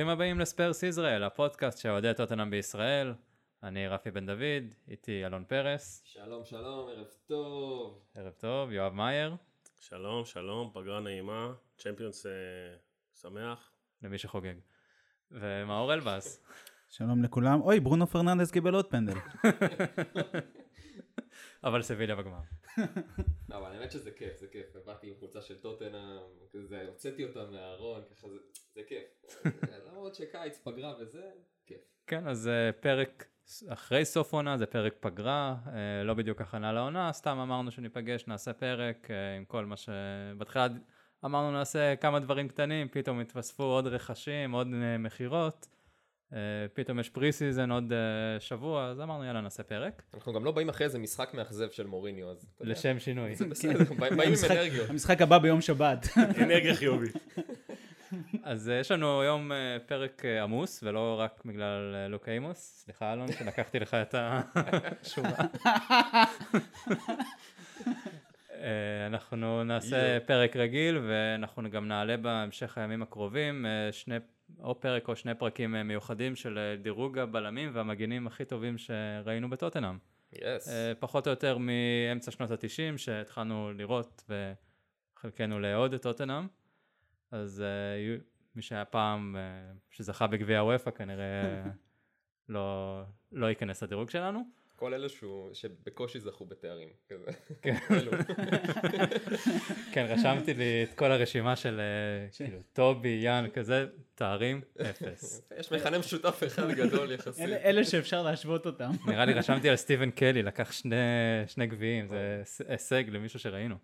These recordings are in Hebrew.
ברוכים הבאים לספרס ישראל, הפודקאסט של אוהדי טוטנאם בישראל. אני רפי בן דוד, איתי אלון פרס. שלום שלום, ערב טוב. ערב טוב, יואב מאייר. שלום, שלום, פגרה נעימה, צ'מפיונס אה, שמח. למי שחוגג. ומאור אלבאס. שלום לכולם. אוי, ברונו פרננדס קיבל עוד פנדל. אבל סביליה בגמר. לא, אבל האמת שזה כיף, זה כיף. באתי עם חולצה של טוטנאם, כזה, הוצאתי אותה מהארון, ככה זה, זה כיף. למרות שקיץ, פגרה וזה, כיף. כן, אז אה, פרק אחרי סוף עונה, זה פרק פגרה, אה, לא בדיוק הכנה לעונה, סתם אמרנו שניפגש, נעשה פרק אה, עם כל מה ש... בהתחלה אמרנו נעשה כמה דברים קטנים, פתאום התווספו עוד רכשים, עוד מכירות. Uh, פתאום יש pre-season עוד uh, שבוע, אז אמרנו יאללה נעשה פרק. אנחנו גם לא באים אחרי איזה משחק מאכזב של מוריניו, אז. לשם שינוי. זה בסדר, באים עם אנרגיות. המשחק הבא ביום שבת. אנרגיה חיובית. אז uh, יש לנו היום פרק עמוס, ולא רק בגלל לוק אימוס. סליחה אלון, שלקחתי לך את השורה. אנחנו נעשה פרק רגיל ואנחנו גם נעלה בהמשך הימים הקרובים שני או פרק או שני פרקים אה, מיוחדים של אה, דירוג הבלמים והמגינים הכי טובים שראינו בטוטנאם. Yes. אה, פחות או יותר מאמצע שנות התשעים שהתחלנו לראות וחלקנו לאהוד את טוטנאם. אז מי שהיה פעם שזכה בגביע הוופא כנראה לא, לא ייכנס לדירוג שלנו. כל אלה שהוא, שבקושי זכו בתארים, כזה. כן. כן, רשמתי לי את כל הרשימה של כאילו טובי, יאן, כזה, תארים, אפס. יש מכנה משותף אחד גדול יחסית. אלה שאפשר להשוות אותם. נראה לי רשמתי על סטיבן קלי, לקח שני גביעים, זה הישג למישהו שראינו.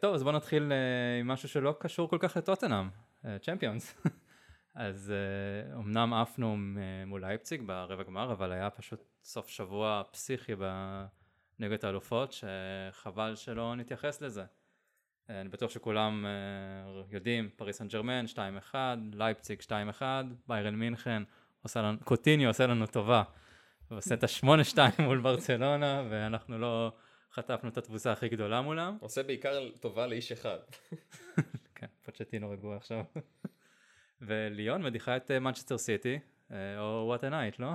טוב, אז בואו נתחיל עם משהו שלא קשור כל כך לטוטנאם, צ'מפיונס. אז אמנם עפנו מול לייפציג ברבע גמר, אבל היה פשוט סוף שבוע פסיכי בנגד האלופות, שחבל שלא נתייחס לזה. Uh, אני בטוח שכולם uh, יודעים, פריס סן ג'רמן 2-1, לייפציג 2-1, ביירן מינכן, עושה לנו, קוטיניו עושה לנו טובה, ועושה את ה-8-2 מול ברצלונה, ואנחנו לא חטפנו את התבוסה הכי גדולה מולם. עושה בעיקר טובה לאיש אחד. כן, פוצ'טינו רגוע עכשיו. וליון מדיחה את מנצ'סטר אה, סיטי, אה, oh what a night, לא?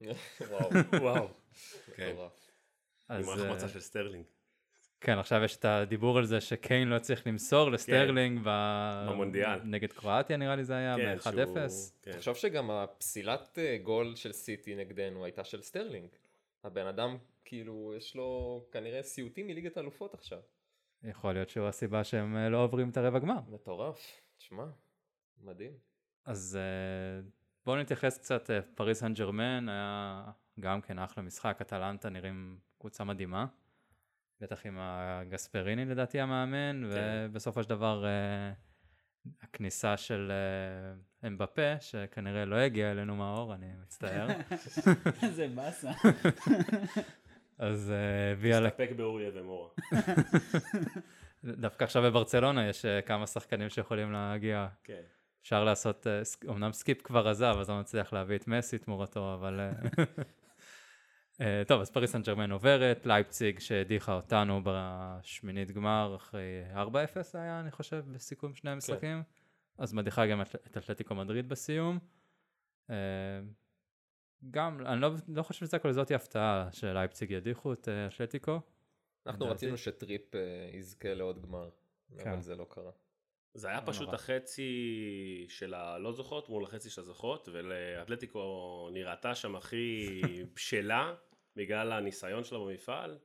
וואו, וואו. כן. עם החמצה של סטרלינג. כן, עכשיו יש את הדיבור על זה שקיין לא צריך למסור לסטרלינג כן, במונדיאל. נגד קרואטיה נראה לי זה היה, כן, ב-1-0. כן. תחשוב שגם הפסילת אה, גול של סיטי נגדנו הייתה של סטרלינג. הבן אדם, כאילו, יש לו כנראה סיוטים מליגת האלופות עכשיו. יכול להיות שהוא הסיבה שהם לא עוברים את הרבע גמר. מטורף, תשמע. מדהים. אז uh, בואו נתייחס קצת, פריס סן ג'רמן היה גם כן אחלה משחק, אטלנטה נראים קבוצה מדהימה. בטח עם הגספריני לדעתי המאמן, כן. ובסופו של דבר uh, הכניסה של uh, אמבפה, שכנראה לא הגיע אלינו מאור, אני מצטער. איזה באסה. אז הביאה... Uh, תסתפק באוריה ומורה. דווקא עכשיו בברצלונה יש uh, כמה שחקנים שיכולים להגיע. כן. אפשר לעשות, אמנם סקיפ כבר עזב, אז לא מצליח להביא את מסי תמורתו, אבל... טוב, אז פריס סן ג'רמן עוברת, לייפציג שהדיחה אותנו בשמינית גמר אחרי 4-0 היה, אני חושב, בסיכום שני המשחקים. כן. אז מדיחה גם את אתלטיקו מדריד בסיום. גם, אני לא, לא חושב שזה הכל זאת הפתעה שלייפציג ידיחו את אתלטיקו. אנחנו רצינו שטריפ יזכה לעוד גמר, כן. אבל זה לא קרה. זה היה פשוט נורא. החצי של הלא זוכות מול החצי של הזוכות, ולאתלטיקו נראתה שם הכי בשלה בגלל הניסיון שלה במפעל,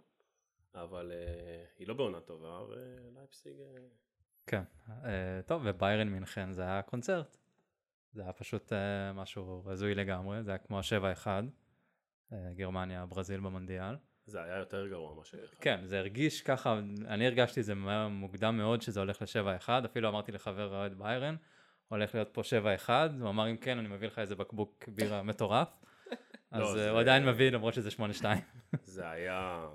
אבל uh, היא לא בעונה טובה, ולייפסיג... Uh... כן, uh, טוב, וביירן מינכן זה היה קונצרט. זה היה פשוט משהו הזוי לגמרי, זה היה כמו ה-7-1, uh, גרמניה, ברזיל במונדיאל. זה היה יותר גרוע מה ש... כן, זה הרגיש ככה, אני הרגשתי זה מוקדם מאוד שזה הולך ל-7-1, אפילו אמרתי לחבר אוהד ביירן, הולך להיות פה 7-1, הוא אמר אם כן אני מביא לך איזה בקבוק בירה מטורף, אז לא, אה, הוא עדיין מביא למרות שזה 8-2. זה היה...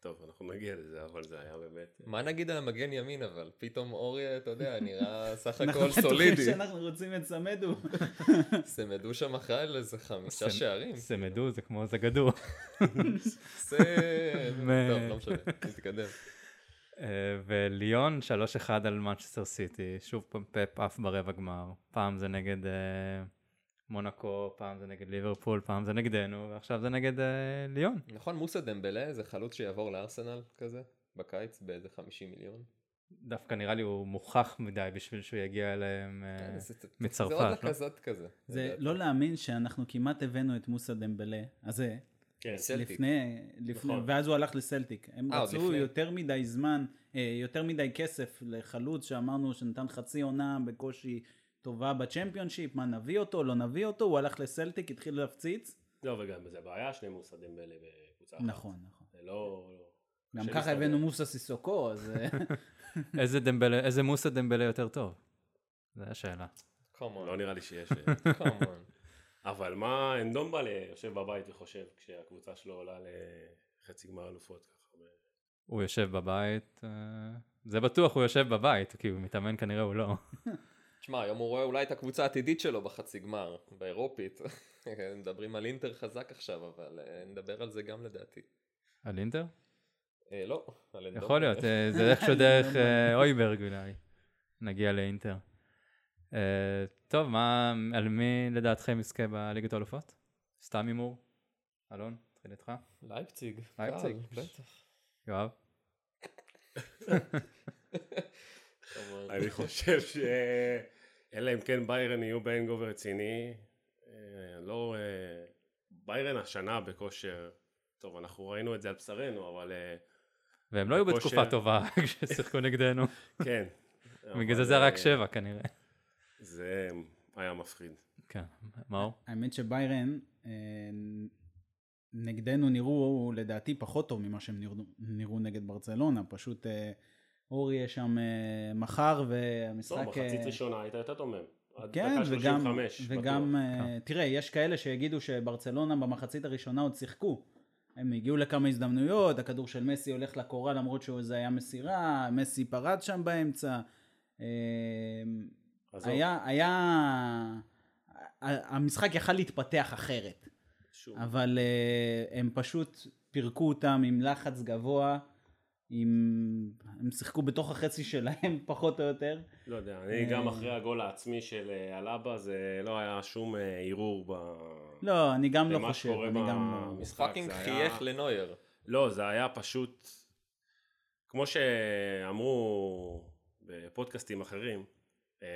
טוב, אנחנו נגיע לזה, אבל זה היה באמת... מה נגיד על המגן ימין אבל? פתאום אורי, אתה יודע, נראה סך הכל סולידי. אנחנו שאנחנו רוצים את סמדו. סמדו שם אחראי על איזה חמישה שערים. סמדו זה כמו זגדו. טוב, לא משנה, נתקדם. אה, וליון 3-1 על מנצ'סטר סיטי, שוב פעם פאפ עף ברבע גמר, פעם זה נגד אה, מונקו, פעם זה נגד ליברפול, פעם זה נגדנו, ועכשיו זה נגד אה, ליון. נכון, מוסא דמבלה זה חלוץ שיעבור לארסנל כזה, בקיץ, באיזה 50 מיליון. דווקא נראה לי הוא מוכח מדי בשביל שהוא יגיע אליהם אה, כן, זה- מצרפת, זה עוד לא? לקזת כזה. זה. לא להאמין שאנחנו כמעט הבאנו את מוסא דמבלה הזה, כן. סלטיק. לפני, לפני, נכון. ואז הוא הלך לסלטיק. הם אה, רצו לפני. יותר מדי זמן, אה, יותר מדי כסף לחלוץ שאמרנו שנתן חצי עונה בקושי טובה בצ'מפיונשיפ, מה נביא אותו, לא נביא אותו, הוא הלך לסלטיק, התחיל להפציץ. לא, וגם זה בעיה, שני מוסא דמבלה בקבוצה אחת. נכון, נכון. זה לא... גם קשה ככה. הבאנו מוסא סיסוקו, אז אה, איזה דמבלה, איזה מוסא דמבלה יותר טוב? זו השאלה. לא נראה לי שיש... On. אבל מה, אנדומבלה יושב בבית וחושב כשהקבוצה שלו עולה לחצי גמר אלופות ככה. הוא יושב בבית, אה, זה בטוח הוא יושב בבית, כי הוא מתאמן כנראה הוא לא. תשמע, היום הוא רואה אולי את הקבוצה העתידית שלו בחצי גמר, באירופית. מדברים על אינטר חזק עכשיו, אבל אה, נדבר על זה גם לדעתי. על אינטר? אה, לא, על אנדומבלה. יכול להיות, אה, זה איכשהו דרך אויברג אולי. נגיע לאינטר. אה, טוב, מה, על מי לדעתכם יזכה בליגת האלופות? סתם הימור? אלון, נתחיל איתך. לייפציג. לייפציג. בטח. יואב? אני חושב ש... אלא אם כן ביירן יהיו באנגובר רציני. אה, לא... אה, ביירן השנה בכושר... טוב, אנחנו ראינו את זה על בשרנו, אבל אה, והם לא היו. בתקופה טובה כששיחקו נגדנו. כן. בגלל זה זה רק אה, שבע כנראה. זה היה מפחיד. כן, מאור? האמת שביירן נגדנו נראו לדעתי פחות טוב ממה שהם נראו נגד ברצלונה, פשוט אורי יש שם אה, מחר והמשחק... לא, מחצית אה, ראשונה היית יותר טוב מהם. עד כן, דקה וגם, 35, וגם. אה, תראה, יש כאלה שיגידו שברצלונה במחצית הראשונה עוד שיחקו. הם הגיעו לכמה הזדמנויות, הכדור של מסי הולך לקורה למרות שזה היה מסירה, מסי פרץ שם באמצע. עזוב, היה, היה, המשחק יכל להתפתח אחרת, שוב. אבל אה, הם פשוט פירקו אותם עם לחץ גבוה, עם... הם שיחקו בתוך החצי שלהם פחות או יותר. לא יודע, אני אה, גם אחרי הגול העצמי של אה, אלאבה, זה לא היה שום אה, ערעור ב... לא, אני גם לא חושב, אני גם לא... במשחק. פאקינג חייך לנויר. לא, זה היה פשוט, כמו שאמרו בפודקאסטים אחרים, אה,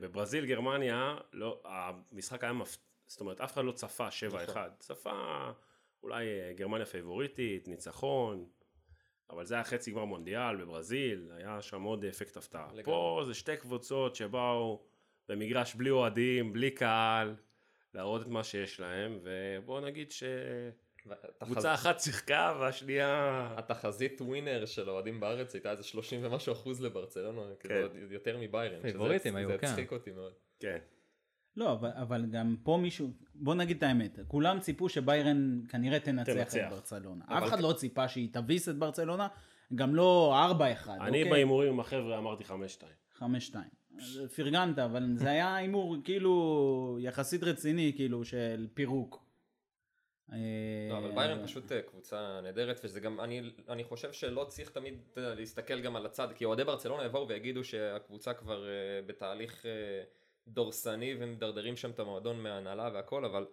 בברזיל, גרמניה, לא, המשחק היה מפ... זאת אומרת, אף אחד לא צפה 7-1. נכון. צפה אולי אה, גרמניה פייבוריטית, ניצחון, אבל זה היה חצי גמר מונדיאל בברזיל, היה שם עוד אפקט הפתעה. לגמרי. פה זה שתי קבוצות שבאו במגרש בלי אוהדים, בלי קהל, להראות את מה שיש להם, ובואו נגיד ש... קבוצה אחת שיחקה והשנייה... התחזית ווינר של אוהדים בארץ הייתה איזה 30 ומשהו אחוז לברצלונה, כאילו עוד יותר מביירן. שזה- פייבוריטים היו, זה כן. הצחיק אותי מאוד. כן. לא, אבל, אבל גם פה מישהו, בוא נגיד את האמת, כולם ציפו שביירן כנראה תנצח, תנצח. את ברצלונה. אבל אף אחד כ- לא ציפה שהיא תביס את ברצלונה, גם לא 4-1, אני אוקיי? בהימורים עם החבר'ה אמרתי 5-2. 5-2. אז פרגנת, אבל זה היה הימור כאילו יחסית רציני, כאילו של פירוק. לא, אה, אבל ביירן פשוט אה, קבוצה נהדרת, וזה גם, אני, אני חושב שלא צריך תמיד יודע, להסתכל גם על הצד, כי אוהדי ברצלונה יבואו ויגידו שהקבוצה כבר אה, בתהליך אה, דורסני ומדרדרים שם את המועדון מההנהלה והכל, אבל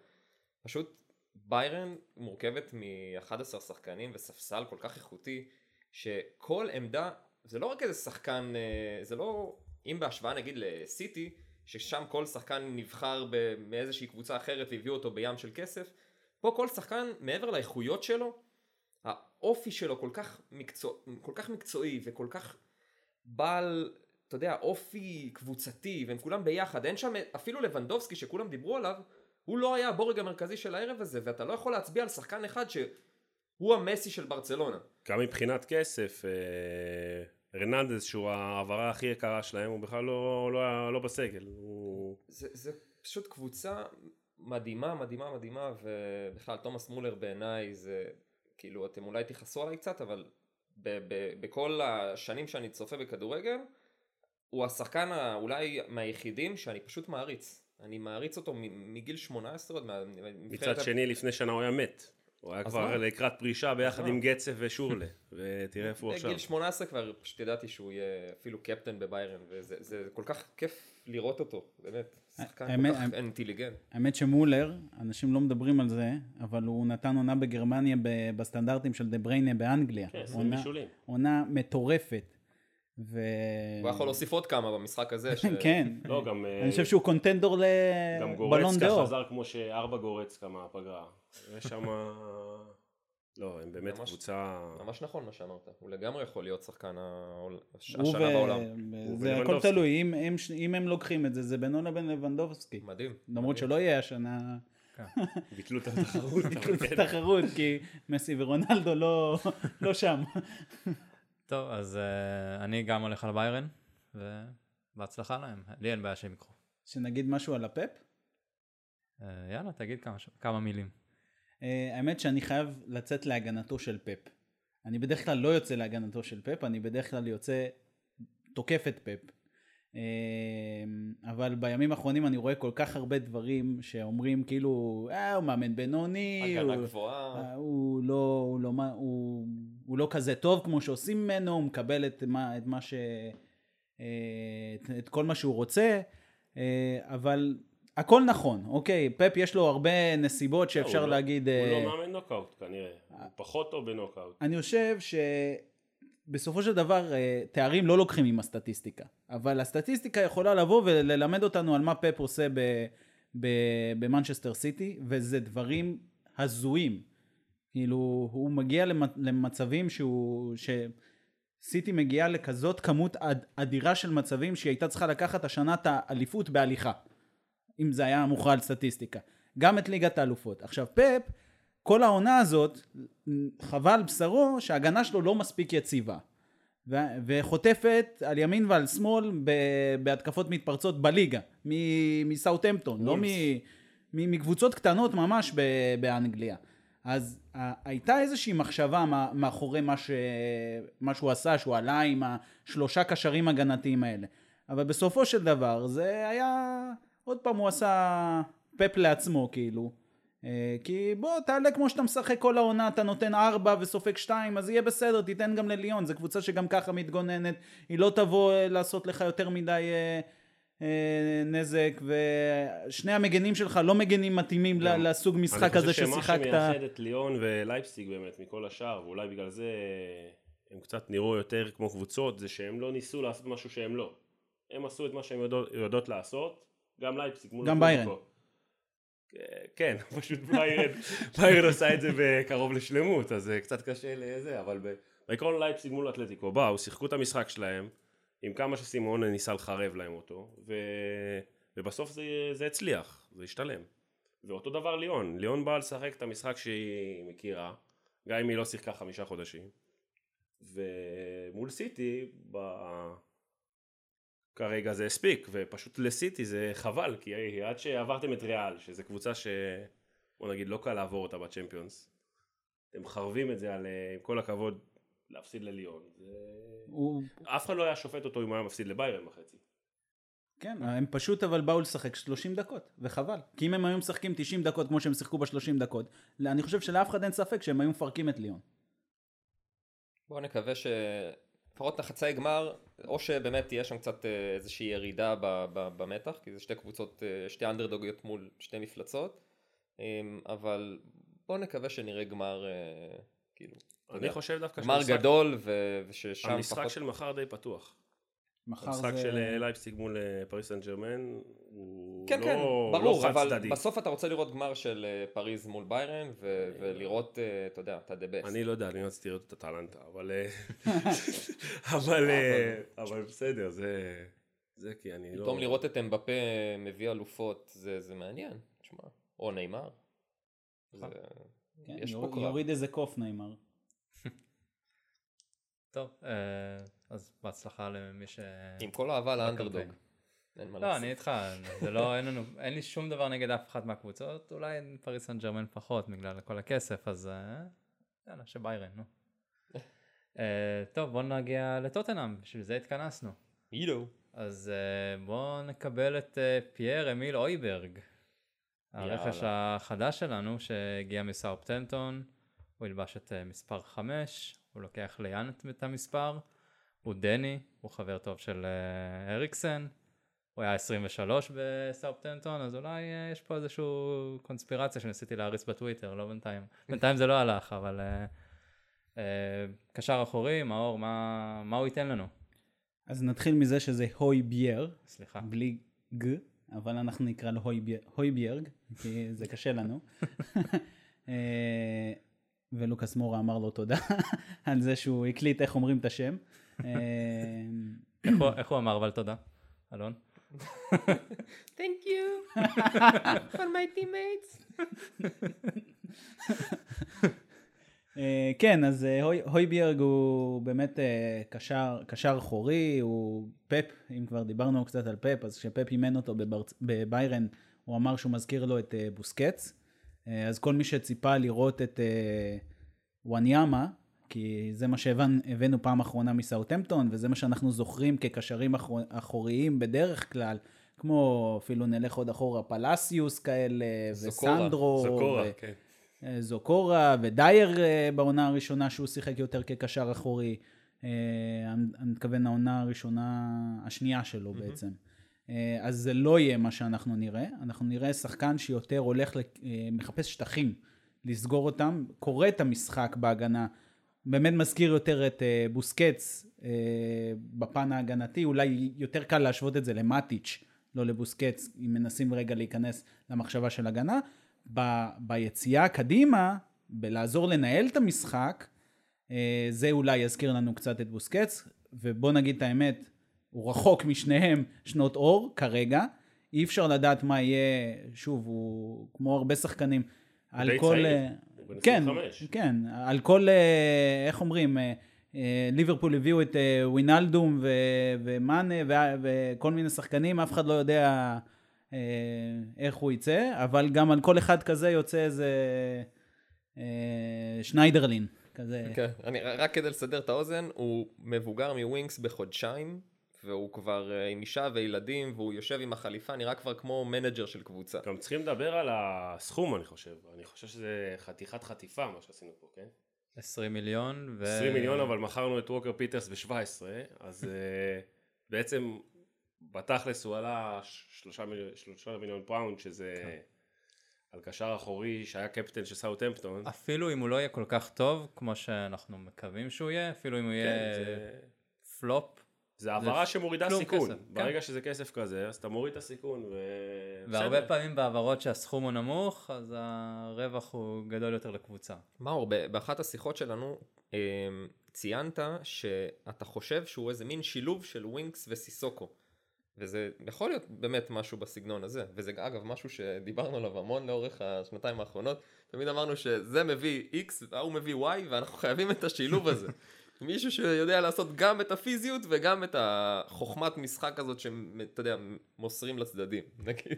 פשוט ביירן מורכבת מ-11 שחקנים וספסל כל כך איכותי, שכל עמדה, זה לא רק איזה שחקן, אה, זה לא, אם בהשוואה נגיד לסיטי, ששם כל שחקן נבחר מאיזושהי קבוצה אחרת והביאו אותו בים של כסף, פה כל שחקן מעבר לאיכויות שלו, האופי שלו כל כך, מקצוע, כל כך מקצועי וכל כך בעל, אתה יודע, אופי קבוצתי, והם כולם ביחד, אין שם, אפילו לבנדובסקי שכולם דיברו עליו, הוא לא היה הבורג המרכזי של הערב הזה, ואתה לא יכול להצביע על שחקן אחד שהוא המסי של ברצלונה. גם מבחינת כסף, אה, הרננדז שהוא ההעברה הכי יקרה שלהם, הוא בכלל לא, לא, לא בסגל. הוא... זה, זה פשוט קבוצה מדהימה, מדהימה, מדהימה, ובכלל תומאס מולר בעיניי זה, כאילו, אתם אולי תכעסו עליי קצת, אבל ב- ב- בכל השנים שאני צופה בכדורגל, הוא השחקן ה- אולי מהיחידים שאני פשוט מעריץ. אני מעריץ אותו מ- מגיל 18 עוד מה... מצד שני, לפני שנה הוא היה מת. הוא היה כבר מה? לקראת פרישה ביחד מה? עם גצף ושורלה, ותראה איפה הוא עכשיו. בגיל 18 כבר פשוט ידעתי שהוא יהיה אפילו קפטן בביירן, וזה זה כל כך כיף לראות אותו, באמת. שחקן האמת- כל כך אינטליגנט. האמת שמולר, אנשים לא מדברים על זה, אבל הוא נתן עונה בגרמניה בסטנדרטים של דה בריינה באנגליה. כן, עשרים עונה- בישולים. עונה מטורפת. ו... הוא יכול להוסיף עוד כמה במשחק הזה. ש- כן. לא, גם... אה, אני חושב שהוא קונטנדור גם לבלון גורצקה דאור. חזר כמו שארבע גורצקה מהפגרה. יש שם... לא, הם באמת ממש- קבוצה... ממש נכון מה שאמרת, הוא לגמרי יכול להיות שחקן העול- השנה ו- בעולם. זה הכל. תלוי, אם- אם אם הם לוקחים את זה, זה בינו לבין לבנדובסקי. מדהים. למרות. שלא יהיה השנה ביטלו את התחרות. ביטלו את כן. התחרות, כי מסי ורונלדו לא לא שם. טוב, אז אה, אני גם הולך על ביירן, ובהצלחה להם. לי אין בעיה שהם ייקחו. שנגיד משהו על הפפ? אה, יאללה, תגיד כמה ש- כמה מילים. אה, האמת שאני חייב לצאת להגנתו של פפ. אני בדרך כלל לא יוצא להגנתו של פפ, אני בדרך כלל יוצא תוקף את פפ. אה, אבל בימים האחרונים אני רואה כל כך הרבה דברים שאומרים כאילו, אה, הוא מאמן בינוני, הגנה הוא, גבוהה. אה, הוא, לא, הוא, לא, הוא, הוא לא כזה טוב כמו שעושים ממנו, הוא מקבל את מה, את מה ש... אה, את, את כל מה שהוא רוצה, אה, אבל הכל נכון, אוקיי, פפ יש לו הרבה נסיבות שאפשר הוא לא- להגיד... הוא אה, לא מאמן נוקאוט כנראה. הוא פחות טוב בנוקאוט. אני חושב שבסופו של דבר אה, תארים לא לוקחים עם הסטטיסטיקה, אבל הסטטיסטיקה יכולה לבוא וללמד אותנו על מה פפ עושה במנצ'סטר סיטי, וזה דברים הזויים. כאילו, הוא מגיע למ- למצבים שהוא... שסיטי מגיעה לכזאת כמות אד- אדירה של מצבים שהיא הייתה צריכה לקחת השנה את האליפות בהליכה. אם זה היה מוכרע על סטטיסטיקה. גם את ליגת האלופות. עכשיו פפ, כל העונה הזאת, חבל בשרו שההגנה שלו לא מספיק יציבה. ו- וחוטפת על ימין ועל שמאל ב- בהתקפות מתפרצות בליגה, מסאוטהמפטון, לא מ- מ- מקבוצות קטנות ממש ב- באנגליה. אז ה- הייתה איזושהי מחשבה מאחורי מה, ש... מה שהוא עשה, שהוא עלה עם השלושה קשרים הגנתיים האלה. אבל בסופו של דבר זה היה, עוד פעם הוא עשה פפ לעצמו כאילו. אה, כי בוא תעלה כמו שאתה משחק כל העונה, אתה נותן ארבע וסופג שתיים, אז יהיה בסדר, תיתן גם לליון, זו קבוצה שגם ככה מתגוננת, היא לא תבוא אה, לעשות לך יותר מדי אה, אה, נזק, ושני המגנים שלך לא מגנים מתאימים גם- לסוג משחק הזה אני חושב ששיחקת. שמה שמייחד את ליאון ולייפסיק באמת מכל השאר, ואולי בגלל זה הם קצת נראו יותר כמו קבוצות, זה שהם לא ניסו לעשות משהו שהם לא. הם עשו את מה שהם יודעות, יודעות לעשות, גם לייפסיק מול גם. ביירן. כן, פשוט ביירן, ביירן עשה את זה בקרוב לשלמות, אז זה קצת קשה לזה, אבל בעיקרון לייפסיק מול אתלטיקו, באו, שיחקו את המשחק שלהם, עם כמה שסימון ניסה לחרב להם אותו, ו... ובסוף זה, זה הצליח, זה השתלם. ואותו דבר ליאון, ליאון באה לשחק את המשחק שהיא מכירה, גם אם היא לא שיחקה חמישה חודשים, ומול סיטי, ב... כרגע זה הספיק, ופשוט לסיטי זה חבל, כי עד שעברתם את ריאל, שזו קבוצה ש... בוא נגיד לא קל לעבור אותה בצ'מפיונס, אתם מחרבים את זה על, עם כל הכבוד, להפסיד לליון. זה... הוא- אף אחד לא היה שופט אותו אם הוא היה מפסיד לביירן בחצי. כן, הם פשוט אבל באו לשחק 30 דקות, וחבל. כי אם הם היו משחקים 90 דקות כמו שהם שיחקו ב-30 דקות, אני חושב שלאף אחד אין ספק שהם היו מפרקים את ליון. בואו נקווה שלפחות לחצי גמר, או שבאמת תהיה שם קצת אה, איזושהי ירידה ב- ב- במתח, כי זה שתי קבוצות, אה, שתי אנדרדוגיות מול שתי מפלצות, אמ, אבל בואו נקווה שנראה גמר, אה, כאילו, אני יודע, חושב דווקא גמר שהמשחק- גדול, ו- וששם המשחק פחות... של מחר די פתוח. מחר המשחק זה... של אה, לייפציג מול אה, פריס סן ג'רמן הוא כן, לא, כן, לא ברור, חד אבל צדדי. בסוף אתה רוצה לראות גמר של אה, פריז מול ביירן, ו- ולראות, אה, אתה יודע, את ה-the best. אני לא יודע, אני רציתי לראות את הטלנטה, אבל... אבל, אבל בסדר, זה... זה כי אני לא... פתאום לראות את אמבפה מביא אלופות, זה זה מעניין, תשמע, או נאמר. זה- כן, יש פה יור- קרב. יוריד איזה קוף נאמר. טוב, אה, אז בהצלחה למי ש... עם כל האהבה לאנדרדוג. אין מה לא, לעשות. אני איתך, זה לא, אין לנו, אין לי שום דבר נגד אף אחת מהקבוצות, אולי פריס סן ג'רמן פחות בגלל כל הכסף, אז אה, יאללה, שביירן, נו. אה, טוב, בוא נגיע לטוטנאם, בשביל זה התכנסנו. אילו. אז אה, בואו נקבל את אה, פייר אמיל אויברג. הרכש. החדש שלנו שהגיע מסאופטנטון, הוא ילבש את מספר 5, הוא לוקח ליאן את- המספר, הוא דני, הוא חבר טוב של אה, אריקסן, הוא היה 23 בסאופטנטון, אז אולי אה, יש פה איזושהי קונספירציה שניסיתי להריץ בטוויטר, לא בינתיים. בינתיים זה לא הלך, אבל אה, אה, קשר אחורי, מאור, מה, מה הוא ייתן לנו? אז נתחיל מזה שזה הוי בייר, סליחה. בלי ג, אבל אנחנו נקרא לו הוי בייר- הוי כי זה קשה לנו. ולוקאס מורה אמר לו תודה על זה שהוא הקליט איך אומרים את השם. אה, איך הוא- איך הוא אמר אבל תודה? אלון? Thank you for my teammates. אה, כן, אז אה, הוי- הויביארג הוא באמת אה, קשר, אחורי, הוא פפ, אם כבר דיברנו קצת על פפ, אז כשפפ אימן אותו. בביירן, הוא אמר שהוא מזכיר לו את בוסקץ. אה, אז כל מי שציפה לראות את אה, וואניאמה, כי זה מה שהבאנו פעם אחרונה מסאוטהמפטון, וזה מה שאנחנו זוכרים כקשרים אחור... אחוריים בדרך כלל, כמו אפילו נלך עוד אחורה, פלסיוס כאלה, זוקורה. וסנדרו. זוקורה, ו... כן. אה, זוקורה ודייר בעונה הראשונה שהוא שיחק יותר כקשר אחורי. אני מתכוון העונה הראשונה, השנייה שלו בעצם. אה, אז זה לא יהיה מה שאנחנו נראה, אנחנו נראה שחקן שיותר הולך, אה, מחפש שטחים, לסגור אותם, קורא את המשחק בהגנה, באמת מזכיר יותר את אה, בוסקץ בפן ההגנתי, אולי יותר קל להשוות את זה למטיץ', לא לבוסקץ, אם מנסים רגע להיכנס למחשבה של הגנה. ב, ביציאה קדימה, בלעזור לנהל את המשחק, זה אולי יזכיר לנו קצת את בוסקץ, ובוא נגיד את האמת, הוא רחוק משניהם שנות אור כרגע, אי אפשר לדעת מה יהיה, שוב, הוא כמו הרבה שחקנים, על כל... צעיר, אה, כן, 25. כן, על כל, אה, איך אומרים, אה, ליברפול הביאו את ווינלדום ו- ומאנה ו- וכל מיני שחקנים, אף אחד לא יודע איך הוא יצא, אבל גם על כל אחד כזה יוצא איזה שניידרלין, כזה. כן, אני, רק כדי לסדר את האוזן, הוא מבוגר מווינקס בחודשיים, והוא כבר אה, עם אישה וילדים, והוא יושב עם החליפה, נראה כבר כמו manager של קבוצה. גם צריכים לדבר על הסכום, אני חושב. אני חושב שזה חתיכת חטיפה, מה שעשינו פה, כן? 20 מיליון. ו... 20 מיליון, אבל מכרנו את ווקר פיטרס ב-17, אז אה, בעצם בתכלס הוא עלה שלושה מיליון, שלושה מיליון pound, שזה כן. על קשר אחורי שהיה קפטן של סאוטהמפטון. אפילו אם הוא לא יהיה כל כך טוב, כמו שאנחנו מקווים שהוא יהיה, אפילו אם הוא כן, יהיה זה- פלופ, זה העברה שמורידה סיכון. כסף, כן. ברגע שזה כסף כזה, אז אתה מוריד את הסיכון, ו... והרבה בסדר. פעמים בהעברות שהסכום הוא נמוך, אז הרווח הוא גדול יותר לקבוצה. מאור, באחת השיחות שלנו אה, ציינת שאתה חושב שהוא איזה מין שילוב של ווינקס וסיסוקו. וזה יכול להיות באמת משהו בסגנון הזה, וזה אגב משהו שדיברנו עליו המון לאורך השנתיים האחרונות, תמיד אמרנו שזה מביא X והוא מביא Y ואנחנו חייבים את השילוב הזה. מישהו שיודע לעשות גם את הפיזיות וגם את החוכמת משחק הזאת שאתה יודע, מוסרים לצדדים, נגיד.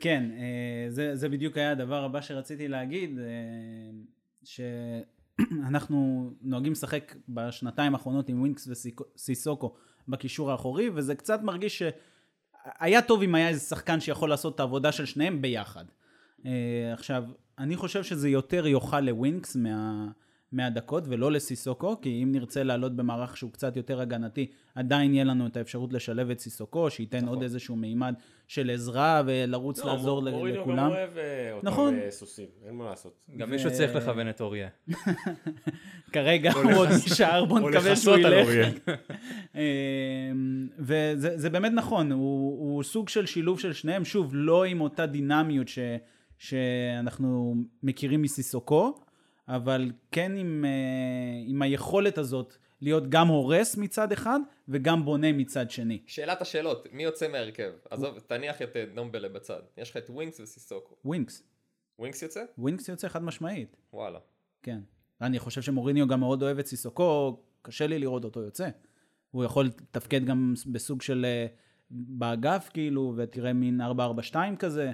כן, אה, זה, זה בדיוק היה הדבר הבא שרציתי להגיד, אה, שאנחנו נוהגים לשחק בשנתיים האחרונות עם ווינקס וסיסוקו בקישור האחורי, וזה קצת מרגיש שהיה טוב אם היה איזה שחקן שיכול לעשות את העבודה של שניהם ביחד. אה, עכשיו, אני חושב שזה יותר יוכל לווינקס מה... מהדקות ולא לסיסוקו, כי אם נרצה לעלות במערך שהוא קצת יותר הגנתי, עדיין יהיה לנו את האפשרות לשלב את סיסוקו, שייתן נכון. עוד איזשהו מימד של עזרה ולרוץ לא, לעזור ל- מוריניו גם לכולם. אוהב אה, אותם נכון. אה, סוסים, אין מה לעשות. גם ו- מישהו צריך לכוון את אוריה. כרגע הוא עוד נשאר, בוא נקווה שהוא ילך. אמ, וזה זה באמת נכון, הוא, הוא סוג של שילוב של שניהם, שוב, לא עם אותה דינמיות ש, שאנחנו מכירים מסיסוקו, אבל כן עם, אה, עם היכולת הזאת להיות גם הורס מצד אחד וגם בונה מצד שני. שאלת השאלות, מי יוצא מהרכב? עזוב, תניח את אה, נדומבלה בצד. יש לך את ווינקס וסיסוקו. ווינקס, ווינקס יוצא? ווינקס יוצא חד משמעית, וואלה. כן. אני חושב שמוריניו גם מאוד אוהב את סיסוקו, קשה לי לראות אותו יוצא. הוא יכול לתפקד גם בסוג של אה, באגף כאילו, ותראה מין 4-4-2 כזה,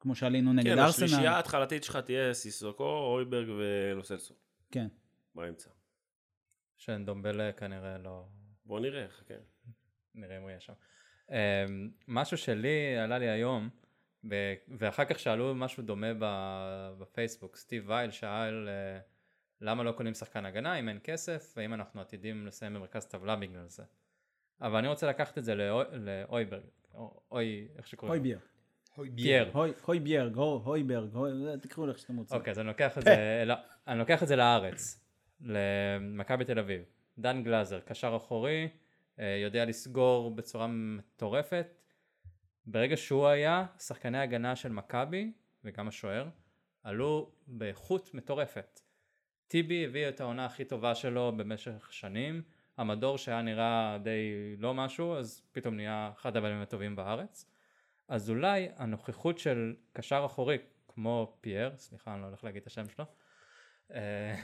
כמו שעלינו נגד כן, ארסנל. השלישייה ההתחלתית שלך תהיה סיסוקו, הויברג ולוסלסו. כן. באמצע. שדומבלה כנראה לא... בוא נראה, חכה. נראה אם הוא יהיה שם. Um, משהו שלי עלה לי היום, ואחר כך שאלו משהו דומה ב- בפייסבוק, סטיב וייל שאל אה, למה לא קונים שחקן הגנה אם אין כסף, והאם אנחנו עתידים לסיים במרכז טבלה בגלל זה. אבל אני רוצה לקחת את זה לאוי- לאויברג, או- אוי, איך שקוראים לו? הויבייר. הוי- הויביארג, הו- הויברג, הו- תקראו לך שאתם רוצים. אוקיי, אז אני לוקח את זה, לא, אני לוקח את זה לארץ, למכבי תל אביב. דן גלאזר, קשר אחורי, אה, יודע לסגור בצורה מטורפת. ברגע שהוא היה, שחקני הגנה של מכבי, וגם השוער, עלו באיכות מטורפת. טיבי הביא את העונה הכי טובה שלו במשך שנים, המדור שהיה נראה די לא משהו, אז פתאום נהיה אחד הבעלים הטובים בארץ. אז אולי הנוכחות של קשר אחורי כמו פייר, סליחה אני לא הולך להגיד את השם שלו, אה,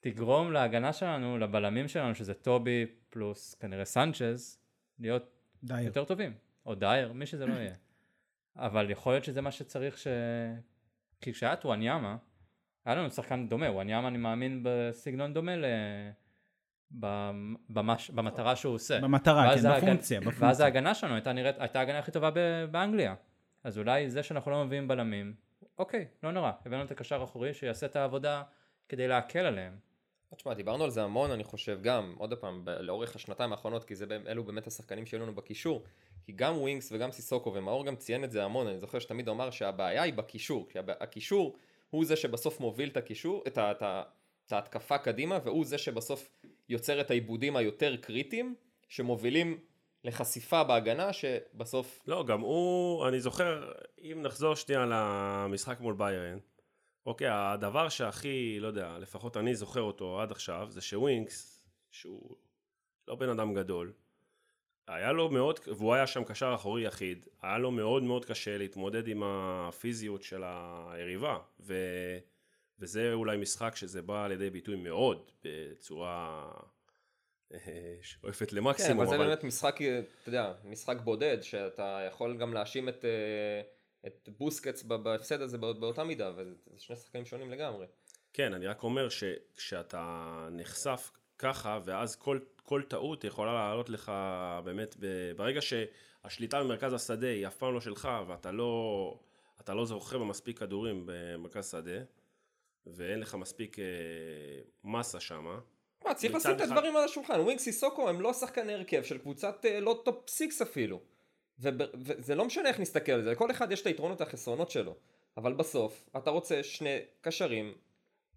תגרום להגנה שלנו, לבלמים שלנו שזה טובי פלוס כנראה סנצ'ז, להיות דייר. יותר טובים, או דייר, מי שזה לא יהיה. אבל יכול להיות שזה מה שצריך ש... כי כשהיה את וואניאמה, היה לנו שחקן דומה, וואניאמה אני מאמין בסגנון דומה ל... במ- במש... במטרה שהוא עושה. במטרה, ואז כן, ההגנ- בפונקציה, ואז בפונקציה. ההגנה שלנו הייתה נראית, הייתה ההגנה הכי טובה ב- באנגליה. אז אולי זה שאנחנו לא מביאים בלמים, אוקיי, לא נורא, הבאנו את הקשר האחורי שיעשה את העבודה כדי להקל עליהם. תשמע, דיברנו על זה המון, אני חושב, גם, עוד פעם, ב- לאורך השנתיים האחרונות, כי זה, אלו באמת השחקנים שהיו לנו בקישור, כי גם ווינקס וגם סיסוקו, ומאור גם ציין את זה המון, אני זוכר שתמיד אמר שהבעיה היא בקישור, כי הקישור הוא זה שבסוף מוביל את הקישור, את, ה- את, ה- את ההתקפה קדימה, והוא זה שבסוף יוצר את העיבודים היותר קריטיים, שמובילים לחשיפה בהגנה, שבסוף... לא, גם הוא, אני זוכר, אם נחזור שנייה למשחק מול ביירן, אוקיי, הדבר שהכי, לא יודע, לפחות אני זוכר אותו עד עכשיו, זה שווינקס, שהוא לא בן אדם גדול, היה לו מאוד, והוא היה שם קשר אחורי יחיד, היה לו מאוד מאוד קשה להתמודד עם הפיזיות של היריבה, ו, וזה אולי משחק שזה בא לידי ביטוי מאוד, בצורה אה, שואפת כן, למקסימום, אבל זה באמת משחק, אתה יודע, משחק בודד, שאתה יכול גם להאשים את, אה, את בוסקץ בהפסד הזה בא- באותה מידה, וזה זה שני שחקנים שונים לגמרי. כן, אני רק אומר שכשאתה נחשף ככה, ואז כל, כל טעות יכולה לעלות לך באמת, ברגע שהשליטה במרכז השדה היא אף פעם לא שלך, ואתה לא, אתה לא זוכר במספיק כדורים במרכז שדה, ואין לך מספיק אה, מסה שמה, מה, צריך לשים את הדברים על השולחן, ווינקס סיסוקו הם לא שחקני הרכב של קבוצת אה, לא top six אפילו. וזה לא משנה איך נסתכל על זה, לכל אחד יש את היתרונות והחסרונות שלו. אבל בסוף, אתה רוצה שני קשרים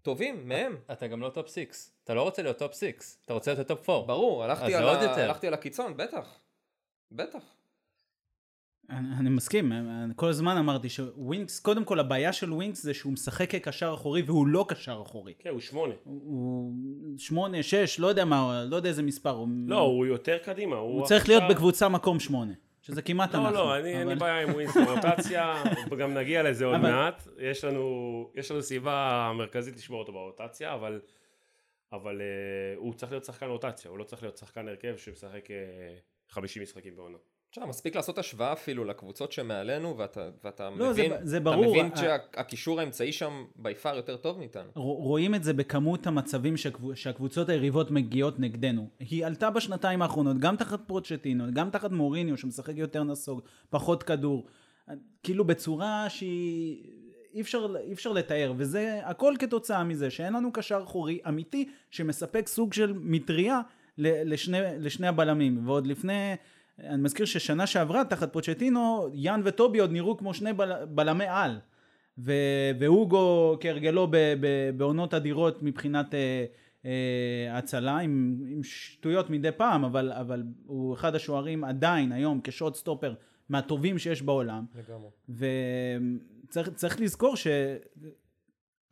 טובים מהם. אתה גם לא top 6, אתה לא רוצה להיות top 6, אתה רוצה להיות top 4. ברור, הלכתי על, ה... הלכתי על הקיצון, בטח. בטח. אני, אני מסכים, אני כל הזמן אמרתי שווינקס, קודם כל הבעיה של ווינקס זה שהוא משחק כקשר אחורי והוא לא קשר אחורי. כן, הוא שמונה. הוא- הוא שמונה, שש, לא יודע מה, לא יודע איזה מספר. הוא, לא, הוא יותר קדימה. הוא, הוא צריך להיות עכשיו- בקבוצה מקום שמונה, שזה כמעט לא, אנחנו. לא, אני, אין לי אבל- בעיה עם ווינס ברוטציה, גם נגיע לזה עוד אבל- מעט. יש לנו, יש לנו סיבה מרכזית לשמור אותו ברוטציה, אבל, אבל uh, הוא צריך להיות שחקן רוטציה, הוא לא צריך להיות שחקן הרכב שמשחק uh, 50 משחקים בעונה. תשמע, מספיק לעשות השוואה אפילו לקבוצות שמעלינו, ואתה, ואתה לא, זה- מבין, זה אתה ברור, מבין ה- שהקישור האמצעי שם ביפר יותר טוב מאיתנו. רואים את זה בכמות המצבים שהקבוצ- שהקבוצות היריבות מגיעות נגדנו. היא עלתה בשנתיים האחרונות, גם תחת פרוצ'טינו, גם תחת מוריניו שמשחק יותר נסוג, פחות כדור. כאילו בצורה שהיא... אי אפשר, אי אפשר לתאר, וזה הכל כתוצאה מזה שאין לנו קשר אחורי אמיתי שמספק סוג של מטריה לשני, לשני הבלמים. ועוד לפני, אני מזכיר ששנה שעברה תחת פוצ'טינו, יאן וטובי עוד נראו כמו שני בל, בלמי על. ו- והוגו כהרגלו בעונות אדירות מבחינת אה, אה, הצלה, עם, עם שטויות מדי פעם, אבל, אבל הוא אחד השוערים עדיין היום כשורט סטופר מהטובים שיש בעולם. לגמרי. וצריך צריך לזכור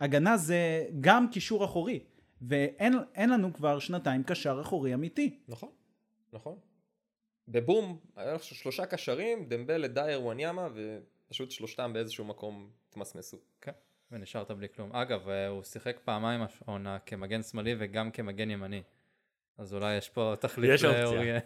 שהגנה זה גם קישור אחורי, ואין אין לנו כבר שנתיים קשר אחורי אמיתי. נכון, נכון. בבום, היה לך שלושה קשרים, דמבלה, דייר, וואניאמה, ופשוט שלושתם באיזשהו מקום התמסמסו. כן, ונשארת בלי כלום. אגב, אה, הוא שיחק פעמיים העונה כמגן שמאלי וגם כמגן ימני. אז אולי יש פה תחליף יש אופציה. לאוריה.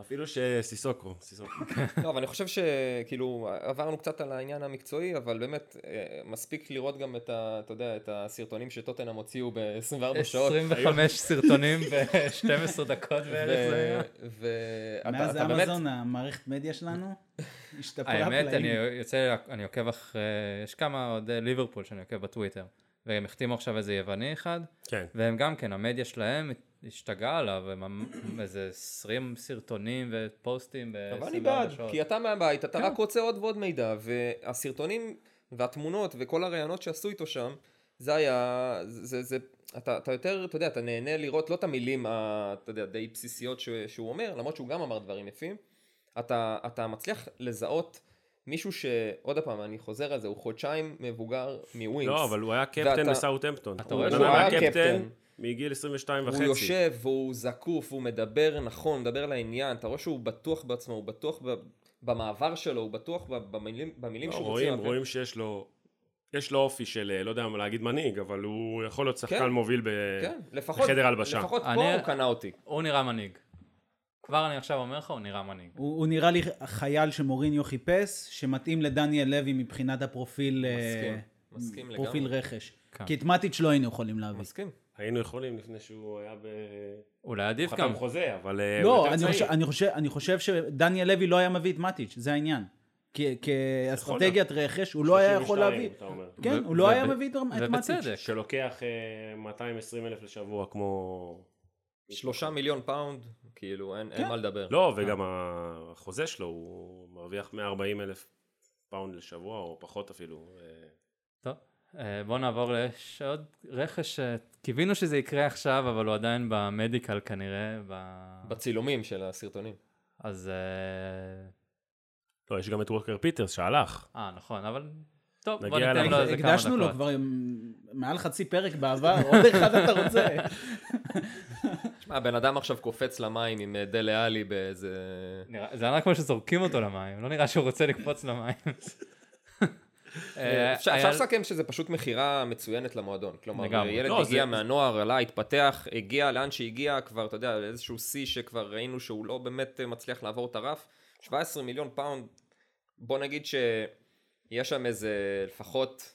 אפילו שסיסוקו, סיסוקו. לא, אבל אני חושב שכאילו עברנו קצת על העניין המקצועי, אבל באמת אה, מספיק לראות גם את ה... אתה יודע, את הסרטונים שטוטנאם הוציאו ב-24 שעות. 25 סרטונים ב-12 דקות בערך זה היה. ואתה מאז. אמזון, המערכת מדיה שלנו, השתפרה האמת, אני פלאים. יוצא, אני עוקב אחרי, יש כמה אוהדי ליברפול שאני עוקב בטוויטר, והם החתימו עכשיו איזה יווני אחד, כן. והם גם כן, המדיה שלהם השתגעה עליו, ממ- איזה 20 סרטונים ופוסטים ב-24 אבל אני בעד, שעות. כי אתה מהבית, אתה כן. רק רוצה עוד ועוד מידע, והסרטונים והתמונות וכל הראיונות שעשו איתו שם, זה היה, זה, זה, אתה, אתה יותר, אתה יודע, אתה נהנה לראות לא את המילים, ה- אתה יודע, די בסיסיות ש, שהוא אומר, למרות שהוא גם אמר דברים יפים, אתה, אתה מצליח לזהות מישהו שעוד פעם, אני חוזר על זה, הוא חודשיים מבוגר מווינקס. לא, אבל הוא היה קפטן ואתה- בסאוטהמפטון. אתה רואה שהוא היה קפטן. מגיל 22 הוא וחצי. יושב והוא זקוף, הוא מדבר נכון, מדבר לעניין, אתה רואה שהוא בטוח בעצמו, הוא בטוח ב- במעבר שלו, הוא בטוח במילים, במילים לא, שהוא רואים, רוצה. רואים שיש לו, יש לו אופי של, אה, לא יודע מה להגיד מנהיג, אבל הוא יכול להיות שחקן כן. מוביל ב... כן, לפחות, בחדר הלבשה. לפחות פה אני- הוא קנה אותי. הוא נראה מנהיג. כבר אני עכשיו אומר לך, הוא נראה מנהיג. הוא, הוא נראה לי חייל שמוריניו חיפש, שמתאים לדניאל לוי מבחינת הפרופיל, אה, מסכים, מסכים פרופיל לגמרי. רכש. כן. כי את מטיץ' לא היינו יכולים להביא. מסכים. היינו יכולים לפני שהוא היה ב... אולי עדיף גם. חתם חוזה, אבל אה, לא, אני. חושב, אני, חושב, אני חושב שדניאל לוי לא היה מביא את מטיץ', זה העניין. כי- כאסטרטגיית רכש, הוא לא היה יכול 32, להביא. אתה אומר. כן, הוא לא היה מביא את. ובצדק. שלוקח אה, 220 אלף לשבוע כמו... שלושה מיליון פאונד, כאילו אין, כן. אין מה לדבר. לא, וגם החוזה שלו, הוא מרוויח 140 אלף פאונד לשבוע, או פחות אפילו. אה, בואו נעבור ליש עוד רכש שקיווינו שזה יקרה עכשיו, אבל הוא עדיין ב medical כנראה. ב- בצילומים של הסרטונים. אז... אה, לא, יש גם את ווקר פיטרס שהלך. אה, נכון, אבל... טוב, בוא ניתן. לו איזה כמה הקדשנו לו דקות. כבר מעל חצי פרק בעבר, עוד אחד אתה רוצה. שמע, הבן אדם עכשיו קופץ למים עם אה, דלה עלי באיזה... זה נראה כמו שזורקים אותו למים, לא נראה שהוא רוצה לקפוץ למים. אה, אפשר היה- אפשר לסכם שזה פשוט מכירה מצוינת למועדון. כלומר, לגמרי. ילד לא, הגיע זה- מהנוער, עלה, התפתח, הגיע לאן שהגיע, כבר, אתה יודע, לאיזשהו שיא שכבר ראינו שהוא לא באמת אה, מצליח לעבור את הרף. 17 מיליון פאונד, בוא נגיד שיש שם איזה, לפחות,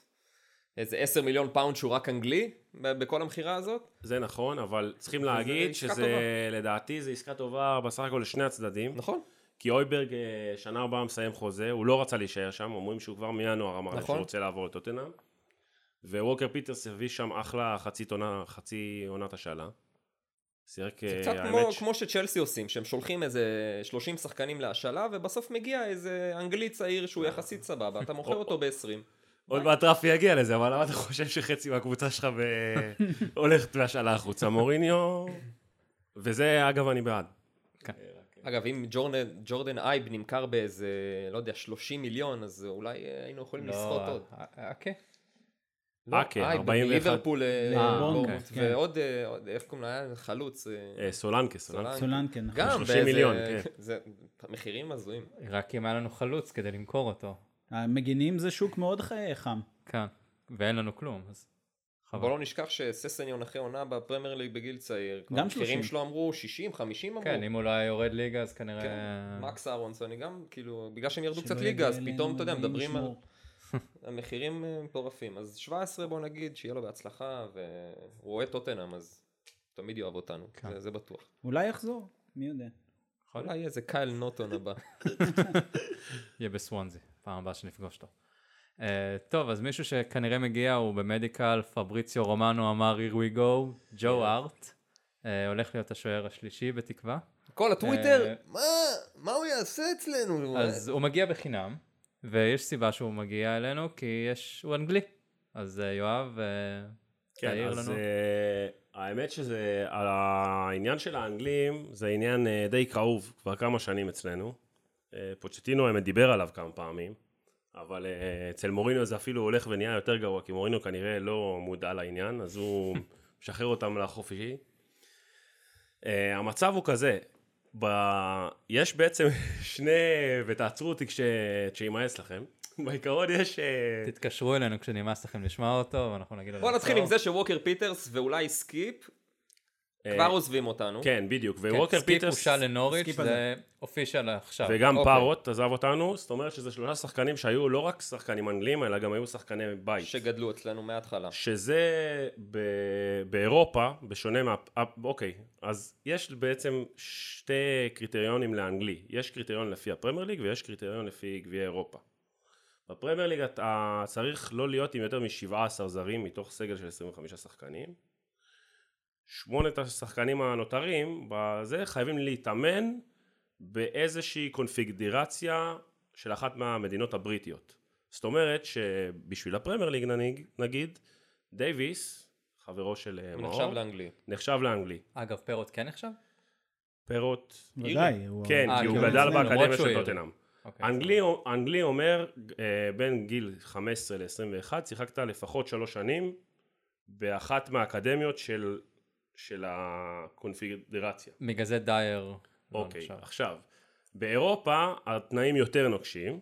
איזה 10 מיליון פאונד שהוא רק אנגלי, בכל המכירה הזאת. זה נכון, אבל צריכים להגיד שזה, טובה. לדעתי, זו עסקה טובה בסך הכל לשני הצדדים. נכון. כי הויברג אה, שנה הבאה מסיים חוזה, הוא לא רצה להישאר שם, אומרים שהוא כבר מינואר אמר נכון. שהוא רוצה לעבור לטוטנאם. ווקר פיטרס הביא שם אחלה חצי עונה, חצי עונת השאלה. שיחק, זה אה, קצת כמו, ש- כמו שצ'לסי עושים, שהם שולחים איזה 30 שחקנים להשאלה, ובסוף מגיע איזה אנגלי צעיר שהוא יחסית סבבה, אתה מוכר אותו ב-20. עוד מעט רפי יגיע לזה, אבל למה אתה חושב שחצי מהקבוצה שלך ב- הולכת בהשאלה החוצה? מוריניו... וזה, אגב, אני בעד. אגב, אם ג'ורדן, ג'ורדן אייב נמכר באיזה, לא יודע, 30 מיליון, אז אולי היינו יכולים לא, לסחוט עוד. אה, אה, כן. לא, אקה, אייב 41. ליברפול, אוקיי, כן. ועוד, אה, עוד, איך קוראים? היה חלוץ. אה, אה, סולנקה, סולנקה. סולנקה, נכון. גם 30 באיזה... מיליון, כן. זה מחירים הזויים. רק אם היה לנו חלוץ כדי למכור אותו. המגינים זה שוק מאוד חם. כאן. ואין לנו כלום, אז... חבל. בוא לא נשכח שססניון אחרי עונה בפרמייר ליג בגיל צעיר. גם המחירים 30. שלו אמרו 60, 50 אמרו. כן, אם הוא לא היה יורד ליגה, אז כנראה... כן, מקס אהרונסון, גם כאילו, בגלל שהם ירדו קצת ליגה, אז פתאום, אתה יודע, מדברים על. המחירים אה, מטורפים. אז 17 בוא נגיד, שיהיה לו בהצלחה, והוא אוהד טוטנאם, אז תמיד יאהב אותנו, כן. זה- זה בטוח. אולי יחזור, מי יודע. אולי יהיה איזה קייל נוטון הבא. יהיה בסוונזי, פעם הבאה שנפגוש אותו. Uh, טוב, אז מישהו שכנראה מגיע הוא במדיקל, פבריציו רומנו אמר here we go, ג'ו ארט, uh, הולך להיות השוער השלישי בתקווה. כל הטוויטר, אה, מה, מה הוא יעשה אצלנו? אז הוא מגיע בחינם, ויש סיבה שהוא מגיע אלינו, כי יש, הוא אנגלי. אז uh, יואב, uh, כן, תעיר אז לנו. האמת שזה, העניין של האנגלים זה עניין אה, די כאוב כבר כמה שנים אצלנו. אה, פוצ'טינו האמת דיבר עליו כמה פעמים, אבל אה, אצל מוריניו זה אפילו הולך ונהיה יותר גרוע, כי מוריניו כנראה לא מודע לעניין, אז הוא משחרר אותם לחופשי. אה, המצב הוא כזה, ב... יש בעצם שני, ותעצרו אותי כש... כשימאס לכם, בעיקרון יש... אה, תתקשרו אלינו כשנמאס לכם לשמוע אותו, ואנחנו נגיד. בוא נתחיל עם. זה שווקר פיטרס ואולי סקיפ, כבר עוזבים אותנו. כן, בדיוק, כן, וווקר סקיפ פיטרס, הושל לנוריץ', סקיפ זה official עכשיו. וגם אוקיי. פארוט עזב אותנו, זאת אומרת שזה שלושה שחקנים שהיו לא רק שחקנים אנגלים, אלא גם היו שחקני בית. שגדלו אצלנו מההתחלה. שזה ב... באירופה, בשונה מה... אה, אוקיי, אז יש בעצם שתי קריטריונים לאנגלי. יש קריטריון לפי הפרמייר ליג ויש קריטריון לפי גביע אירופה. בפרמייר ליג אתה צריך לא להיות עם יותר מ-17 זרים מתוך סגל של 25 שחקנים. שמונת השחקנים הנותרים בזה חייבים להתאמן באיזושהי קונפיגרציה של אחת מהמדינות הבריטיות. זאת אומרת שבשביל הפרמייר ליג נגיד, דייוויס, חברו של אה, מאור, נחשב לאנגלי. נחשב לאנגלי. אגב, פרוט כן עכשיו? פארוט, ודאי. הוא- כן, אה, כי הוא גדל באקדמיה של. טוטנאם. אוקיי, אנגלי, אנגלי אומר, אה, בין גיל 15 ל-21, שיחקת לפחות שלוש שנים באחת מהאקדמיות של, של הקונפדרציה. בגלל זה דייר. לא אוקיי, נחשב. עכשיו, באירופה התנאים יותר נוקשים,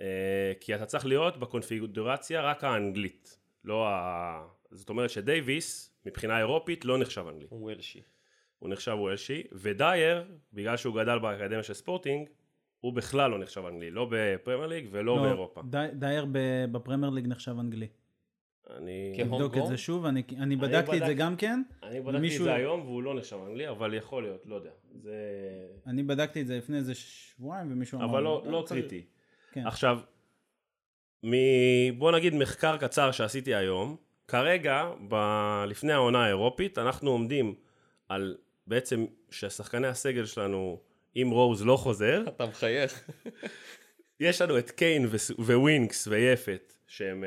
אה, כי אתה צריך להיות בקונפיגורציה רק האנגלית, לא ה... זאת אומרת שדייוויס, מבחינה אירופית, לא נחשב אנגלי. הוא וולשי. הוא נחשב וולשי, ודייר, בגלל שהוא גדל באקדמיה של ספורטינג, הוא בכלל לא נחשב אנגלי, לא בפרמייר ליג ולא לא, באירופה. די- דייר ב- בפרמייר ליג נחשב אנגלי. אני. נבדוק את? זה שוב, אני אני בדקתי את זה בדק- גם כן. אני בדקתי מישהו- את זה היום והוא לא נחשב אנגלי, אבל יכול להיות, לא יודע. זה... אני בדקתי את זה לפני איזה שבועיים ומישהו אמר... אבל לא, לי, לא "אה, צריך." קריטי. כן. עכשיו, מ... בוא נגיד מחקר קצר שעשיתי היום, כרגע, ב... לפני העונה האירופית, אנחנו עומדים על בעצם שהשחקני הסגל שלנו, אם רוז לא חוזר, אתה מחייך. יש לנו את קיין ו... ווינקס ויפת, שהם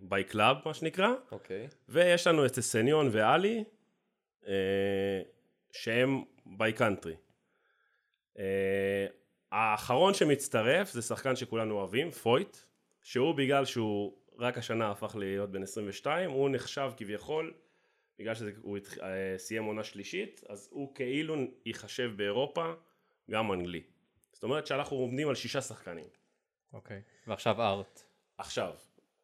by club מה שנקרא, אוקיי. ויש לנו את ססניון ואלי, אה, שהם by country. אה, האחרון שמצטרף זה שחקן שכולנו אוהבים, פויט, שהוא בגלל שהוא רק השנה הפך להיות בן 22, הוא נחשב כביכול, בגלל שהוא התח... אה, סיים עונה שלישית, אז הוא כאילו ייחשב באירופה גם אנגלי. זאת אומרת שאנחנו עומדים על שישה שחקנים. אוקיי. ועכשיו ארט. עכשיו,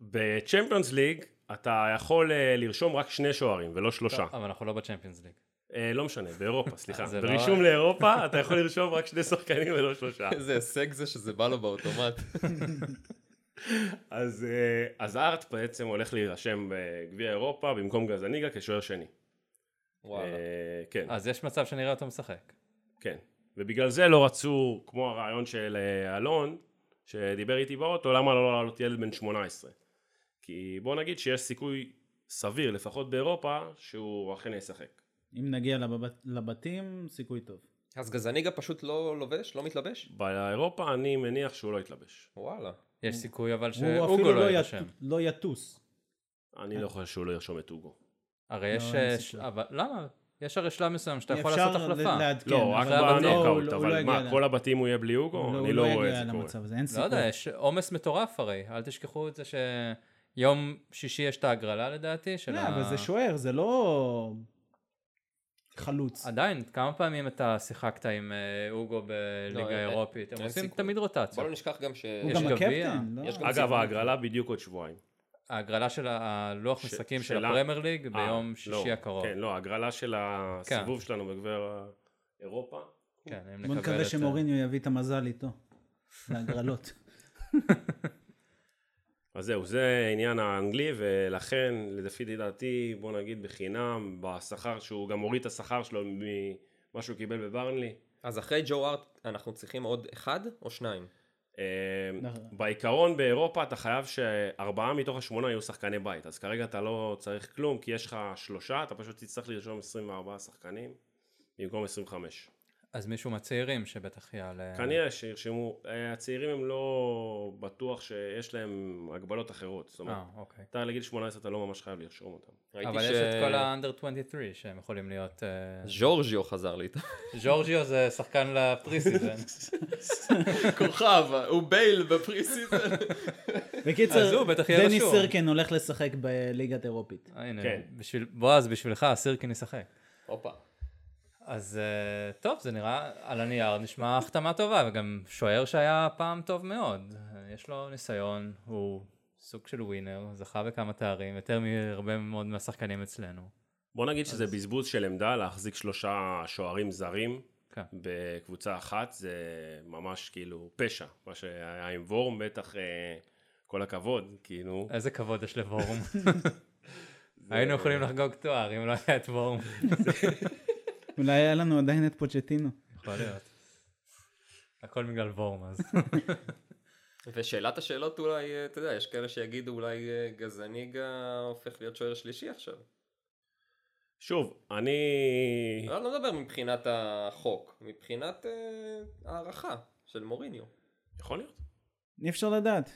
בצ'מפיונס ליג אתה יכול אה, לרשום רק שני שוערים ולא שלושה. אבל אנחנו לא בצ'מפיונס ליג. אה, לא משנה, באירופה, סליחה. לא- ברישום לאירופה אתה יכול לרשום רק שני שחקנים ולא שלושה. איזה הישג זה שזה בא לו באוטומט. אז, אה, אז ארט בעצם הולך להירשם בגביע אירופה במקום גזניגה כשוער שני. וואלה. אה, כן, אז יש מצב שנראה אותו משחק. כן. ובגלל זה לא רצו, כמו הרעיון של אלון, שדיבר איתי באוטו, למה לא לעלות ילד בן 18? כי בוא נגיד שיש סיכוי סביר, לפחות באירופה, שהוא אכן ישחק. אם נגיע לבבת- לבתים, סיכוי טוב. אז גזניגה פשוט לא לובש? לא מתלבש? באירופה אני מניח שהוא לא יתלבש. וואלה. יש סיכוי אבל הוא שאוגו אפילו לא לא יירשם. יט- לא יטוס. אני לא חושב שהוא לא ירשום את אוגו. הרי יש... לא, אה, ש-. אבל למה? יש הרי שלב מסוים שאתה יכול אפשר לעשות החלפה. לעדכן, לא, רק אבל. הוא לא- בנוקאוט, הוא לא אבל יגיע מה, כל הבתים הוא יהיה בלי אוגו? הוא אני לא לא רואה את זה קורה. לא. יודע, יש עומס מטורף הרי. אל תשכחו את זה שיום שישי יש את ההגרלה לדעתי של לא, ה... אבל זה שוער, זה לא חלוץ. עדיין, כמה פעמים אתה שיחקת עם אה, אוגו בליגה אין- האירופית? הם עושים. תמיד בוא רוטציה. לא נשכח גם ש... הוא יש גם גביע. הקפטן, לא? אגב. ההגרלה בדיוק עוד שבועיים. ההגרלה של הלוח ש- משחקים של הפרמייר ליג אה, ביום לא, שישי הקרוב. כן, לא, ההגרלה של הסיבוב שלנו בגביע אירופה. כן, אם בוא נקווה את... שמוריניו יביא את המזל איתו. להגרלות. אז זהו, זה עניין האנגלי, ולכן, לפי דעתי, בוא נגיד בחינם, בשכר שהוא גם הוריד את השכר שלו ממה שהוא קיבל בברנלי. אז אחרי ג'ו ארט אנחנו צריכים עוד אחד או שניים? אה, נכון. בעיקרון באירופה אתה חייב שארבעה מתוך השמונה יהיו שחקני בית, אז כרגע אתה לא צריך כלום, כי יש לך שלושה, אתה פשוט תצטרך לרשום 24 שחקנים במקום 25. אז מישהו מהצעירים שבטח יעלה... כנראה שירשמו, אה, הצעירים הם לא בטוח שיש להם הגבלות אחרות, זאת אומרת, אה, אוקיי. אתה לגיל 18 אתה לא ממש חייב לרשום אותם. אבל יש את כל ה-under 23 שהם יכולים להיות... אה, ז'ורג'יו חזר לי איתו. ז'ורג'יו זה שחקן ל pre-season. כוכב, הוא בייל ב pre-season. אז בקיצר, דני. סירקן הולך לשחק בליגת אירופית. הנה, כן. בשביל... בועז, בשבילך סירקין ישחק. הופה. אז אה, טוב, זה נראה, על הנייר נשמע החתמה טובה, וגם שוער שהיה פעם טוב מאוד. יש לו ניסיון, הוא סוג של ווינר, זכה בכמה תארים, יותר מהרבה מאוד מהשחקנים אצלנו. בוא נגיד שזה בזבוז של עמדה להחזיק שלושה שוערים זרים כן. בקבוצה אחת, זה ממש כאילו פשע, מה שהיה עם וורם, בטח אה, כל הכבוד, כאילו. איזה כבוד יש לוורום. היינו יכולים לחגוג תואר אם לא היה את וורום. אולי היה לנו עדיין את פוצ'טינו. יכול להיות. הכל בגלל וורם אז. ושאלת השאלות אולי, אה, אתה יודע, יש כאלה שיגידו אולי אה, גזניגה הופך להיות שוער שלישי עכשיו. שוב, אני... אני לא מדבר מבחינת החוק, מבחינת אה, הערכה של מוריניו. יכול להיות. אי אפשר לדעת.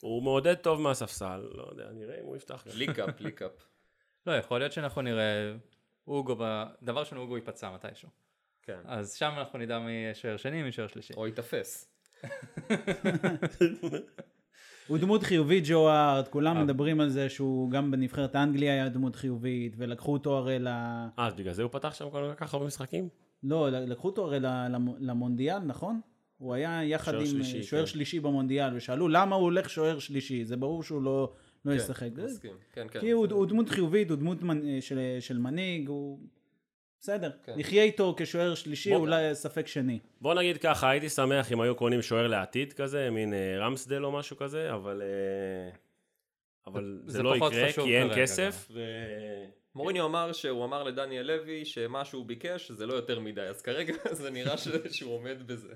הוא מעודד טוב מהספסל, לא יודע, נראה אם הוא יפתח. ליקאפ, ליקאפ. לא, יכול להיות שאנחנו נראה אוגו, דבר ראשון אוגו ייפצע מתישהו. כן. אז שם אנחנו נדע מי שוער שני, מי שוער שלישי. או ייתפס. הוא דמות חיובית, ג'ו הארט, כולם אה. מדברים על זה שהוא גם בנבחרת אנגליה היה דמות חיובית, ולקחו אותו הרי ל... אה, אז בגלל זה הוא פתח שם כל כך הרבה משחקים? לא, לקחו אותו הרי למונדיאל, נכון? הוא היה יחד עם שוער כן. שלישי במונדיאל, ושאלו למה הוא הולך שוער שלישי, זה ברור שהוא לא, לא ישחק. מסכים. כן, כן. כי הוא, הוא דמות חיובית, הוא דמות מנ... של, של מנהיג, הוא... בסדר, כן. נחיה איתו כשוער שלישי, בוא- אולי ספק שני. בוא נגיד ככה, הייתי שמח אם היו קונים שוער לעתיד כזה, מין אה, רמסדל או משהו כזה, אבל... אה, אבל זה זה לא פחות יקרה, חשוב כי אין כרגע, כסף. ו... מוריניו אמר שהוא אמר לדניאל לוי שמה שהוא ביקש זה לא יותר מדי, אז כרגע זה נראה ש... שהוא עומד בזה.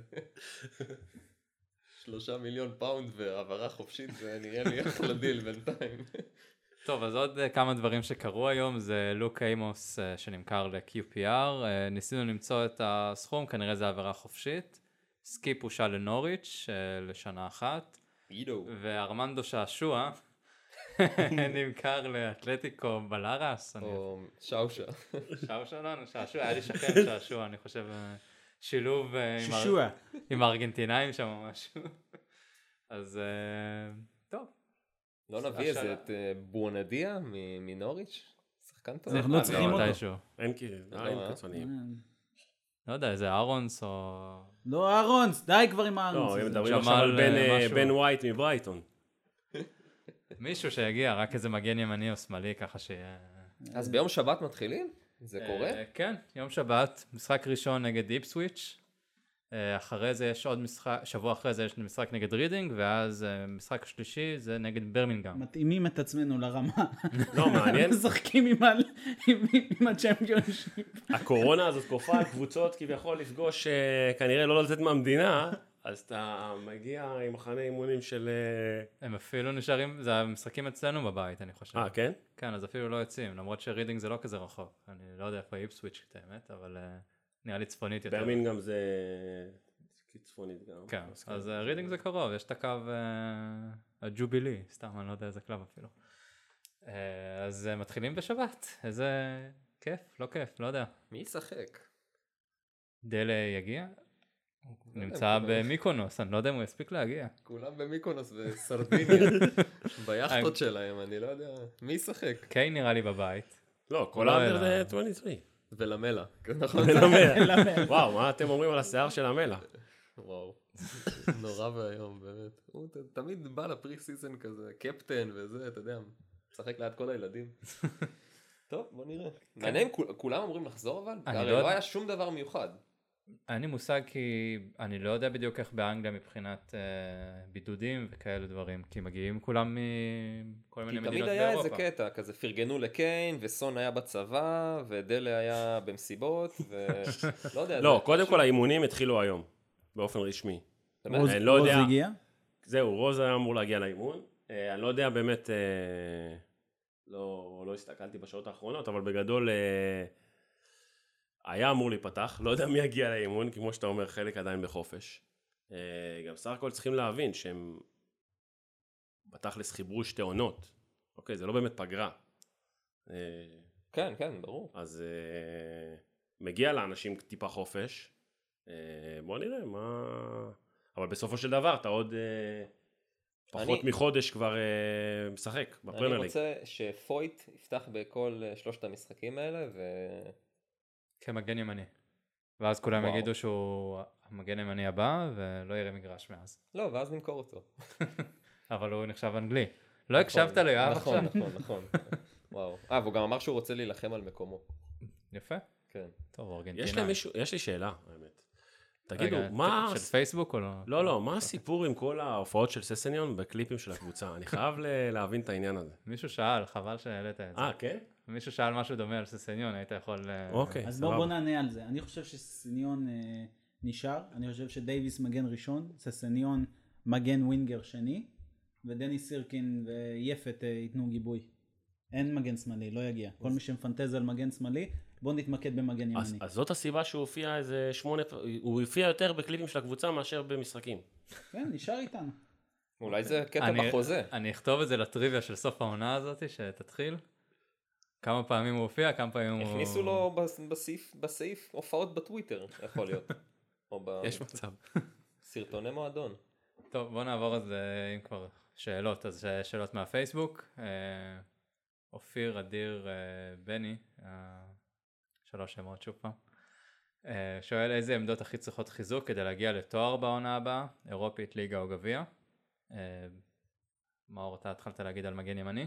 שלושה מיליון פאונד והעברה חופשית זה נראה לי אחלה דיל בינתיים. טוב, אז עוד אה, כמה דברים שקרו היום, זה לוק אימוס אה, שנמכר ל-QPR, אה, ניסינו למצוא את הסכום, כנראה זה העברה חופשית. סקיפ הושל לנוריץ' לשנה אחת, אידו. וארמנדו שעשוע נמכר לאתלטיקו בלארס. או שאושה. שעשוע לא, שעשוע, היה לי שכן שעשוע, אני חושב, שילוב אה, עם הר-. עם הארגנטינאים שם או משהו. אז אה, טוב, לא נביא איזה את אה, בואנדיה מ- מנוריץ'? שחקן טוב. אנחנו לא צריכים אותו. אין כאילו, לא, אין? קיצוניים. לא יודע, איזה אהרונס או... לא אהרונס, די כבר עם האהרונס. לא, הם. מדברים עכשיו על בן, משהו. בן ווייט מברייטון. מישהו שיגיע, רק איזה מגן ימני או שמאלי, ככה שיהיה... אז ביום שבת מתחילים? זה קורה? אה, כן, יום שבת, משחק ראשון נגד איפסוויץ'. אה, אחרי זה יש עוד משחק, שבוע אחרי זה יש משחק נגד רידינג, ואז אה, משחק שלישי זה נגד ברמינגהם. מתאימים את עצמנו לרמה. לא, מעניין. משחקים עם הצ'מפיונשיפ. הקורונה הזאת כופה על קבוצות כביכול לפגוש, אה, כנראה לא לצאת מהמדינה, אז אתה מגיע עם מחנה אימונים של... אה, הם אפילו נשארים, זה המשחקים אצלנו בבית, אני חושב. אה, כן? כן, אז אפילו לא יוצאים, למרות שרידינג זה לא כזה רחוק. אני לא יודע איפה איפסוויץ' את האמת, אבל אה, נראה לי צפונית יותר. ברמינגהם זה צפונית גם. כן, אז אה, רידינג זה קרוב, יש את הקו אה, הג'ובילי, סתם, אני לא יודע איזה קלב אפילו. אז מתחילים בשבת, איזה כיף, לא כיף, לא יודע. מי ישחק? דלה יגיע? נמצא במיקונוס, אני לא יודע אם הוא יספיק להגיע. כולם במיקונוס וסרדיניה. ביאכטות שלהם, אני לא יודע. מי ישחק? קיי נראה לי בבית. לא, כל לא האנדר אלא- זה 23. ולמלה. נכון? ולמלה. וואו, מה אתם אומרים על השיער של המלה? וואו. נורא ואיום, באמת. הוא תמיד בא לפרי סיזן כזה, קפטן וזה, אתה יודע, משחק ליד כל הילדים. טוב, בוא נראה. מעניין, כול- כולם אמורים לחזור אבל? הרי לא לא. היה שום דבר מיוחד. אין לי מושג כי אני לא יודע בדיוק איך באנגליה מבחינת אה, בידודים וכאלה דברים, כי מגיעים כולם מכל כי מיני תמיד מדינות היה איזה באירופה. קטע, כזה פרגנו לקיין, וסון היה בצבא, ודלה היה במסיבות, ולא יודע. לא, זה- קודם כל האימונים התחילו היום, באופן רשמי. רוז לא רוז יודע. הגיע? זהו, רוז היה אמור להגיע לאימון. אה, אני לא יודע באמת, אה, לא, לא הסתכלתי בשעות האחרונות, אבל בגדול אה, היה אמור להיפתח. לא יודע מי יגיע לאימון, כי כמו שאתה אומר, חלק עדיין בחופש. אה, גם סך הכל צריכים להבין שהם בתכלס חיברו שתי עונות. אוקיי, זה לא באמת פגרה. אה, כן, כן, ברור. אז אה, מגיע לאנשים טיפה חופש. בוא נראה מה... אבל בסופו של דבר אתה עוד פחות אני- מחודש כבר משחק אני בפרמייר ליג. רוצה שפויט יפתח בכל שלושת המשחקים האלה, ו... כמגן ימני. ואז כולם וואו. יגידו שהוא המגן הימני הבא ולא יראה מגרש מאז. לא, ואז נמכור אותו. אבל הוא נחשב אנגלי. לא הקשבת ליואב נכון, עכשיו? נכון, נכון. וואו. אה, והוא גם אמר שהוא רוצה להילחם על מקומו. יפה. כן. טוב, ארגנטינה. יש להם מישהו, יש לי שאלה, האמת. תגידו, רגע, מה... של פייסבוק או לא? לא, לא, מה הסיפור עם כל ההופעות של ססניון בקליפים של הקבוצה? אני חייב להבין את העניין הזה. מישהו שאל, חבל שהעלית את זה. אה, כן? מישהו שאל משהו דומה על ססניון, היית יכול... אה, אוקיי. אז בוא. בוא נענה על זה. אני חושב שסניון אה, נשאר, אני חושב שדייוויס מגן ראשון, ססניון מגן ווינגר שני, ודני סירקין ויפת אה, ייתנו גיבוי. אין מגן שמאלי, לא יגיע. כל מי שמפנטז על מגן שמאלי, בוא נתמקד במגן אז, ימני. אז זאת הסיבה שהוא הופיע איזה שמונה, הוא הופיע יותר בקליפים של הקבוצה מאשר במשחקים. כן, נשאר איתנו. אולי זה קטע אני- בחוזה. אני אכתוב את זה לטריוויה של סוף העונה הזאת, שתתחיל. כמה פעמים הוא הופיע, כמה פעמים הוא... הכניסו לו בס- בסעיף, בסעיף הופעות בטוויטר, יכול להיות. או יש מצב. בסרטוני מועדון. טוב, בוא נעבור אז, אם כבר שאלות, אז אה, שאלות מהפייסבוק. אה, אופיר, אדיר, אה, בני, שלוש שמות שוב פעם. שואל איזה עמדות הכי צריכות חיזוק כדי להגיע לתואר בעונה הבאה, אירופית, ליגה או גביע. מאור, אתה התחלת להגיד על מגן ימני?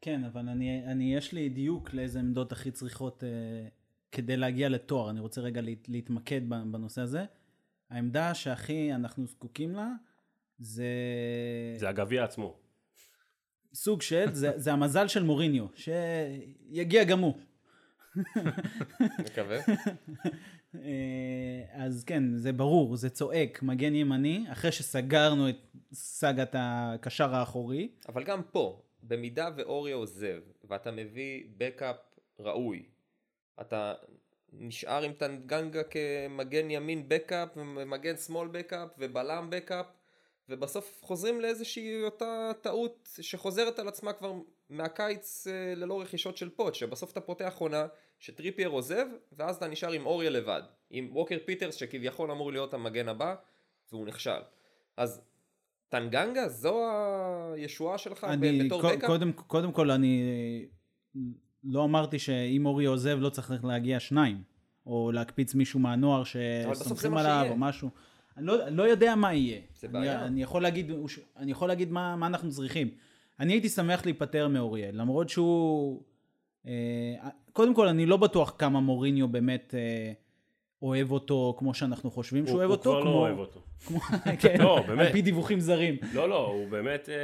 כן, אבל אני, אני, יש לי דיוק לאיזה עמדות הכי צריכות אה, כדי להגיע לתואר. אני רוצה רגע להת, להתמקד ב- בנושא הזה. העמדה שהכי אנחנו זקוקים לה זה, זה הגביע עצמו. סוג של, זה, זה המזל של מוריניו, שיגיע גם הוא. מקווה. אה, אז כן, זה ברור, זה צועק, מגן ימני, אחרי שסגרנו את סאגת הקשר האחורי. אבל גם פה, במידה ואוריה עוזב, ואתה מביא בקאפ ראוי, אתה נשאר עם טנגנגה כמגן ימין backup, ומגן שמאל backup, ובלם backup, ובסוף חוזרים לאיזושהי אותה טעות שחוזרת על עצמה כבר מהקיץ אה, ללא רכישות של פוט, שבסוף אתה פותח עונה שטריפייר עוזב, ואז אתה נשאר עם אוריה לבד, עם ווקר פיטרס שכביכול אמור להיות המגן הבא, והוא נכשל. אז טנגנגה זו הישועה שלך אני, בתור backup? קודם, קודם כל, אני לא אמרתי שאם אורי עוזב לא צריך להגיע שניים, או להקפיץ מישהו מהנוער שסומכים עליו. או משהו. אני לא, לא יודע מה יהיה. זה אני, בעיה. אני יכול להגיד, אני יכול להגיד מה, מה אנחנו צריכים. אני הייתי שמח להיפטר מאוריאל, למרות שהוא... אה, קודם כל, אני לא בטוח כמה מוריניו באמת אה, אוהב אותו כמו שאנחנו חושבים שהוא הוא, אוהב הוא אותו. כבר כמו, לא אוהב אותו. כן, לא, באמת. על פי דיווחים זרים. לא, לא, הוא באמת... אה,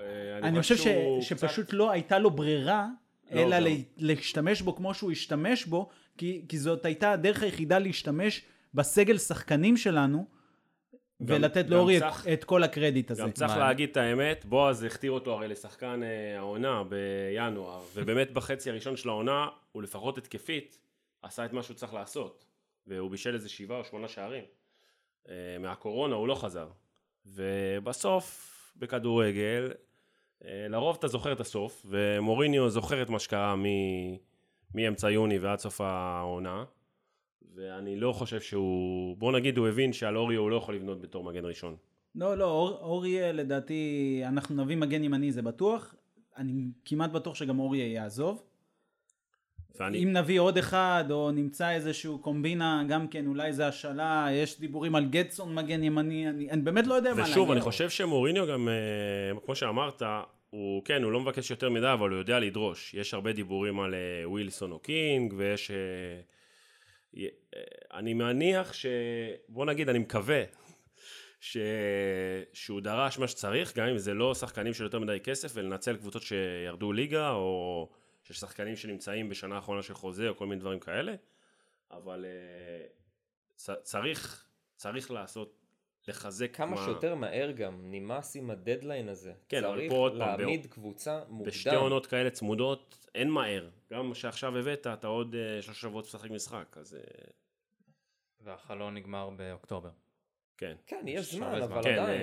אה, אני חושב שפשוט לא הייתה לו ברירה, לא, אלא להשתמש בו כמו שהוא השתמש בו, כי, כי זאת הייתה הדרך היחידה להשתמש בסגל שחקנים שלנו, ולתת לאורי את, את כל הקרדיט הזה. גם צריך מה? להגיד את האמת, בועז הכתיר אותו הרי לשחקן אה, העונה בינואר, ובאמת בחצי הראשון של העונה, הוא לפחות התקפית, עשה את מה שהוא צריך לעשות, והוא בישל איזה שבעה או שמונה שערים. אה, מהקורונה הוא לא חזר. ובסוף, בכדורגל, אה, לרוב אתה זוכר את הסוף, ומוריניו זוכר את מה שקרה מ- מאמצע יוני ועד סוף העונה. ואני לא חושב שהוא, בוא נגיד הוא הבין שעל אוריו הוא לא יכול לבנות בתור מגן ראשון. לא, לא, אור, אוריה לדעתי, אנחנו נביא מגן ימני זה בטוח, אני כמעט בטוח שגם אוריה יעזוב. ואני, אם נביא עוד אחד, או נמצא איזשהו קומבינה, גם כן, אולי זה השאלה, יש דיבורים על גטסון מגן ימני, אני, אני באמת לא יודע מה להגיד. ושוב, אני חושב שמוריניו גם, אה, כמו שאמרת, הוא, כן, הוא לא מבקש יותר מדי, אבל הוא יודע לדרוש. יש הרבה דיבורים על אה, ווילסון או קינג, ויש... אה, אני מניח ש... בוא נגיד, אני מקווה ש... שהוא דרש מה שצריך, גם אם זה לא שחקנים של יותר מדי כסף, ולנצל קבוצות שירדו ליגה, או שיש שחקנים שנמצאים בשנה האחרונה של חוזה, או כל מיני דברים כאלה, אבל אה, צ- צריך, צריך לעשות, לחזק כמה מה- שיותר מהר גם, נמאס עם הדדליין הזה. כן, אבל צריך פה עוד פעם, להעמיד קבוצה מוקדם. בשתי עונות כאלה צמודות, אין מהר. גם שעכשיו הבאת, אתה עוד אה, שלושה שבועות משחק משחק, אז אה, והחלון נגמר באוקטובר. כן. כן, יש זמן, אבל כן, עדיין.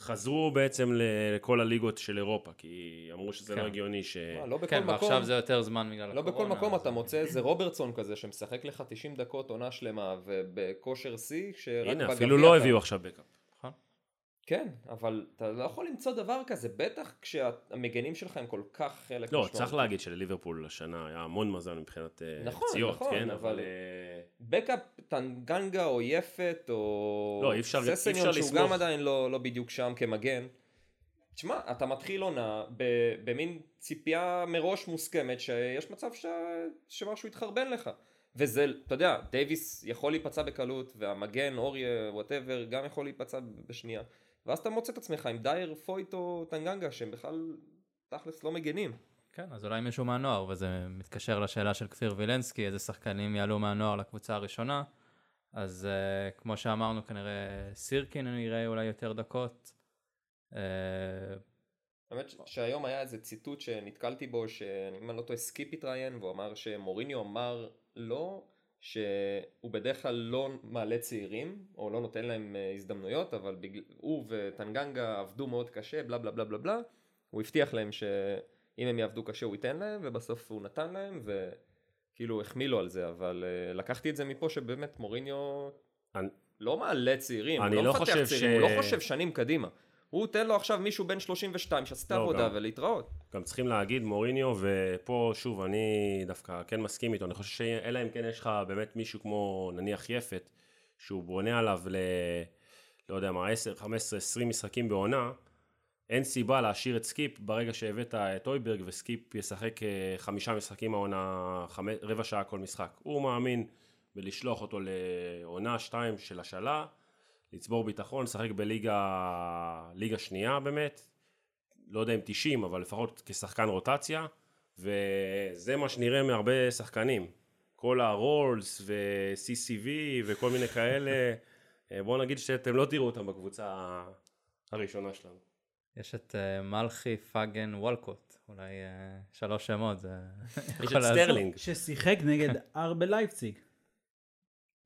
חזרו בעצם לכל הליגות של אירופה, כי אמרו שזה כן. לא הגיוני ש... מה, לא בכל כן, מקום, ועכשיו זה יותר זמן בגלל לא הקורונה. בכל מקום אז- אתה מוצא איזה רוברטסון כזה שמשחק לך 90 דקות עונה שלמה ובכושר שיא, שרק הנה, בגביע אפילו לא אתה- הביאו עכשיו בקאפ. כן, אבל אתה לא יכול למצוא דבר כזה, בטח כשהמגנים שלך הם כל כך חלק לא. צריך להגיד שלליברפול השנה היה המון מזל מבחינת אה, נכון, פציעות, נכון, כן? אבל- אבל... בקאפ טנגנגה או יפת או לא, אי אפשר- אי ססניון שהוא לסמוך. גם עדיין לא, לא בדיוק שם כמגן. תשמע, אתה מתחיל עונה במין ציפייה מראש מוסכמת שיש מצב ש... שמשהו יתחרבן לך. וזה, אתה יודע, דייוויס יכול להיפצע בקלות, והמגן, אוריה, whatever, גם יכול להיפצע בשנייה. ואז אתה מוצא את עצמך עם דייר, פויט או טנגנגה, שהם בכלל תכלס לא מגנים. כן, אז אולי מישהו מהנוער, וזה מתקשר לשאלה של כפיר וילנסקי, איזה שחקנים יעלו מהנוער לקבוצה הראשונה. אז uh, כמו שאמרנו, כנראה סירקין אנחנו נראה אולי יותר דקות. Uh, האמת ש- שהיום היה איזה ציטוט שנתקלתי בו, שאם אני לא טועה סקיפ התראיין, והוא אמר שמוריניו אמר לו שהוא בדרך כלל לא מעלה צעירים, או לא נותן להם אה, הזדמנויות, אבל בגל... הוא וטנגנגה עבדו מאוד קשה, בלה בלה בלה בלה בלה, הוא הבטיח להם שאם הם יעבדו קשה הוא ייתן להם, ובסוף הוא נתן להם, וכאילו החמיא לו על זה, אבל uh, לקחתי את זה מפה שבאמת מוריניו אני- לא מעלה צעירים, הוא לא לא מפתח חושב צעירים, הוא ש- לא חושב שנים קדימה. הוא תן לו עכשיו מישהו בן 32 שעשה את לא, העבודה גם- ולהתראות. גם צריכים להגיד מוריניו, ופה שוב, אני דווקא כן מסכים איתו, אני חושב שאלא אם כן יש לך באמת מישהו כמו נניח יפת, שהוא בונה עליו ל... לא יודע מה, 10, 15, 20 משחקים בעונה, אין סיבה להשאיר את סקיפ ברגע שהבאת את אויברג וסקיפ ישחק אה, חמישה משחקים העונה, חמ... רבע שעה כל משחק. הוא מאמין בלשלוח אותו לעונה שתיים של השאלה, לצבור ביטחון, לשחק בליגה ליגה שנייה באמת, לא יודע אם 90, אבל לפחות כשחקן רוטציה, וזה מה שנראה מהרבה שחקנים. כל הרולס ו-CCV וכל מיני כאלה, אה, בואו נגיד שאתם לא תראו אותם בקבוצה הראשונה שלנו. יש את uh, מלכי פאגן וולקוט, אולי uh, שלוש שמות, זה יש יכול את לעזור. סטרלינג, ששיחק נגד ארבה לייפציג.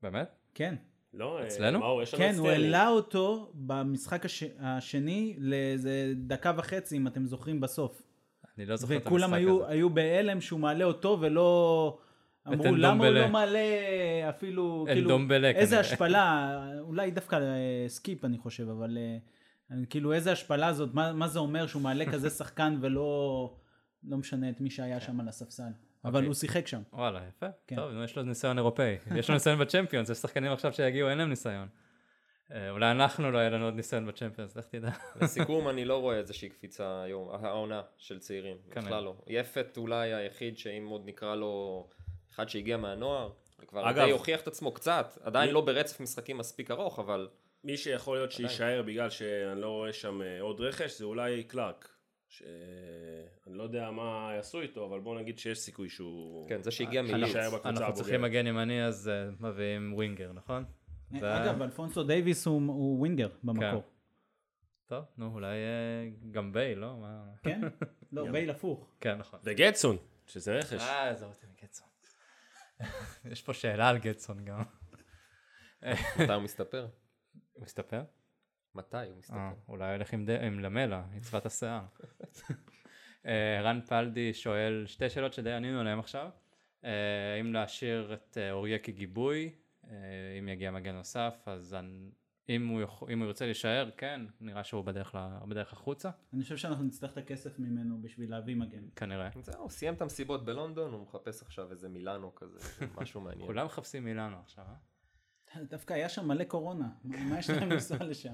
באמת? כן. לא? אה, אצלנו? מאור, יש לנו כן, הוא. העלה אותו במשחק הש... השני לאיזה דקה וחצי, אם אתם זוכרים, בסוף. אני לא זוכר את המשחק וכולם היו, הזה. היו בהלם שהוא מעלה אותו ולא... אמרו למה הוא. לא מעלה אפילו, כאילו, איזה כנראה. השפלה, אולי דווקא אה, סקיפ אני חושב, אבל אה, כאילו איזה השפלה זאת, מה, מה זה אומר שהוא מעלה כזה שחקן ולא לא משנה את מי שהיה שם על הספסל. אבל אוקיי. הוא שיחק שם. וואלה, יפה. כן. טוב, יש לו ניסיון אירופאי. יש לו ניסיון בצ'מפיונס, יש שחקנים עכשיו שיגיעו, אין להם ניסיון. אה, אולי אנחנו לא יהיה לנו עוד ניסיון בצ'מפיונס, לך תדע. לסיכום, אני לא רואה איזושהי קפיצה היום, העונה של צעירים, כנראה. בכלל לא. יפת אולי היחיד שאם עוד נקרא לו אחד שהגיע מהנוער, וכבר אגב- די הוכיח את עצמו קצת, עדיין מי- לא ברצף משחקים מספיק ארוך, אבל מי שיכול להיות. שיישאר בגלל שאני לא רואה שם אה, עוד רכש זה אולי קלארק. שאני לא יודע מה יעשו איתו, אבל בוא נגיד שיש סיכוי שהוא... כן, זה שהגיע אנחנו- מליץ. אנחנו צריכים. מגן ימני, אז אה, מביאים ווינגר, נכון? זה- אגב, אלפונסו דייוויס הוא, הוא ווינגר במקור. טוב, נו, אולי אה, גם בייל, לא? מה? כן? לא, בייל הפוך. כן, נכון. וגדסון, שזה רכש. אה, עזוב אותי מגדסון. יש פה שאלה על גדסון גם. הוא מסתפר? מסתפר? מתי הוא מסתפר? אה, אולי הוא ילך עם ד- עם למלה, יצבת השיער. אה, רן פלדי שואל שתי שאלות שדי ענינו עליהן עכשיו. אה, האם להשאיר את אה, אוריה כגיבוי, אה, אם יגיע מגן נוסף, אז אני- אם הוא, יכול, אם הוא ירצה להישאר, כן, נראה שהוא בדרך, ל- בדרך החוצה, אני חושב שאנחנו נצטרך את הכסף ממנו בשביל להביא מגן. כנראה. זהו, סיים את המסיבות בלונדון, הוא מחפש עכשיו איזה מילאנו כזה, משהו מעניין. כולם מחפשים מילאנו עכשיו, אה? דווקא היה שם מלא קורונה, מה יש להם לנסוע לשם?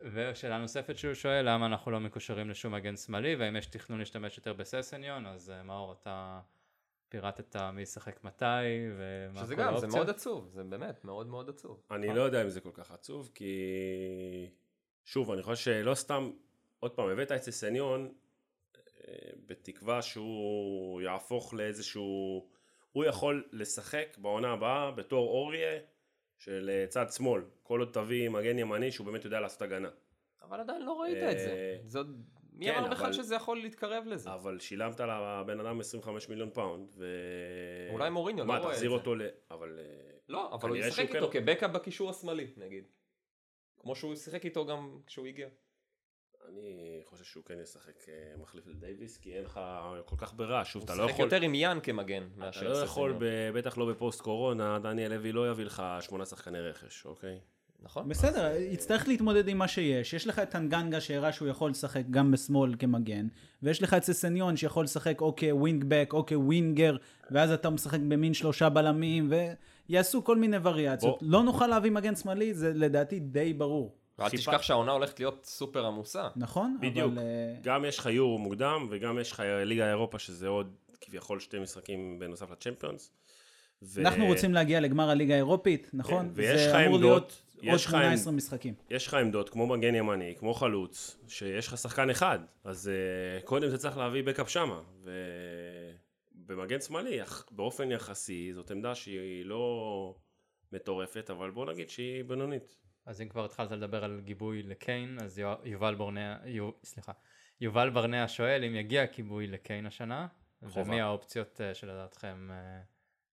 ושאלה נוספת שהוא שואל, למה אנחנו לא מקושרים לשום מגן שמאלי, והאם יש תכנון להשתמש יותר בססניון, אז אה, מאור, אתה פירטת מי ישחק מתי, ומה שזה כל גם, זה. מאוד עצוב, זה באמת מאוד מאוד עצוב. אני לא יודע אם זה כל כך עצוב, כי... שוב, אני חושב שלא סתם, עוד פעם, הבאת את ססניון אה, בתקווה שהוא יהפוך לאיזשהו... הוא יכול לשחק בעונה הבאה בתור אורייה של אה, צד שמאל, כל עוד תביא מגן ימני שהוא באמת יודע לעשות הגנה. אבל עדיין לא ראית את זה. אה, זה עוד... מי כן, אמר בכלל שזה יכול להתקרב לזה? אבל שילמת לבן אדם 25 מיליון פאונד, ו... אולי מוריניו לא מה, רואה את תחזיר זה. אותו ל... אבל... אה, לא, אבל הוא ישחק שהוא איתו כן- כ backup בקישור השמאלי, נגיד. כמו שהוא שיחק איתו גם כשהוא הגיע. אני חושב שהוא כן ישחק אה, מחליף לדייוויס, כי אין לך כל כך ברירה, שוב, הוא אתה לא יכול... יותר עם יאן כמגן אתה מאשר לא יכול. ב- בטח לא בפוסט קורונה, דניאל לוי לא יביא לך שמונה שחקני רכש, אוקיי? נכון? בסדר, יצטרך להתמודד עם מה שיש. יש לך את טנגנגה שהראה שהוא יכול לשחק גם בשמאל כמגן, ויש לך את ססניון שיכול לשחק או כווינגבק או כווינגר, ואז אתה משחק במין שלושה בלמים, ויעשו כל מיני וריאציות. בוא. לא נוכל להביא מגן שמאלי, זה לדעתי די ברור. ואל חיפה- תשכח שהעונה הולכת להיות סופר עמוסה. נכון? בדיוק. אבל, אה, גם יש לך יורו מוקדם, וגם יש לך ליגה אירופה, שזה עוד כביכול שתי משחקים בנוסף לצ'מפיונס. ו- אנחנו רוצים להגיע לגמר הליגה האירופית, נכון? כן, ויש לך זה אמור עמדות, להיות עוד יש לך 18 עמד- משחקים. יש לך עמדות כמו מגן ימני, כמו חלוץ, שיש לך שחקן אחד, אז uh, קודם זה צריך להביא בקאפ שמה. ובמגן שמאלי, באופן יחסי, זאת עמדה שהיא לא מטורפת, אבל בוא נגיד שהיא בינונית. אז אם כבר התחלת לדבר על גיבוי לקיין, אז יו- יובל ברנע, יו, סליחה, יובל ברנע שואל אם יגיע גיבוי לקיין השנה, חובה. ומי האופציות אה, שלדעתכם אה,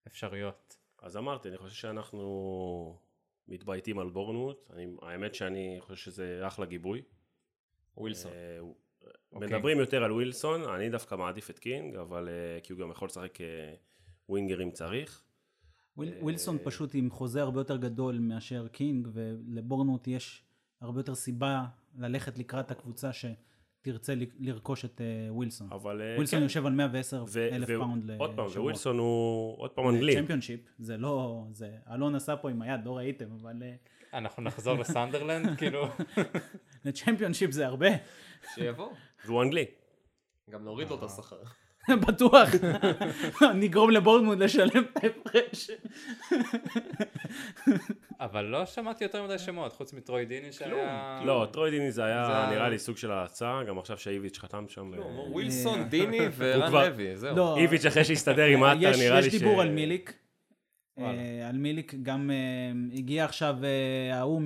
אפשריות. אז אמרתי, אני חושב שאנחנו מתבייתים על בורנמוט, אני, האמת שאני חושב שזה אחלה גיבוי. ווילסון. אה, אוקיי. מדברים יותר על ווילסון, אני דווקא מעדיף את קינג, אבל אה, כי הוא גם יכול לשחק ווינגר אם צריך. אה, ווילסון פשוט עם חוזה הרבה יותר גדול מאשר קינג, ולבורנמוט יש הרבה יותר סיבה ללכת לקראת הקבוצה שתרצה לרכוש את אה, ווילסון. אבל אה, ווילסון כן. יושב על 110 ו- אלף ו- פאונד עוד פעם, לשבוע. ווילסון הוא עוד פעם אנגלי. צ'מפיונשיפ, זה לא, זה, אלון עשה פה עם היד, לא ראיתם, אבל אנחנו נחזור לסנדרלנד, כאילו, לצ'מפיונשיפ זה הרבה, שיבוא. והוא אנגלי. גם נוריד לו את השכר. בטוח. נגרום לבורנמוט לשלם את ההפרש. אבל לא שמעתי יותר מדי שמות, חוץ מטרוי דיני שהיה... לא, טרוי דיני זה היה נראה לי סוג של ההצעה, גם עכשיו שאיביץ' חתם שם. אה, ווילסון, דיני וערן כבר- לוי, זהו. לא, איביץ' אחרי שהסתדר עם עטר יש, נראה לי ש... יש דיבור על מיליק. אה, על מיליק גם אה, הגיע עכשיו אה, ההוא מ...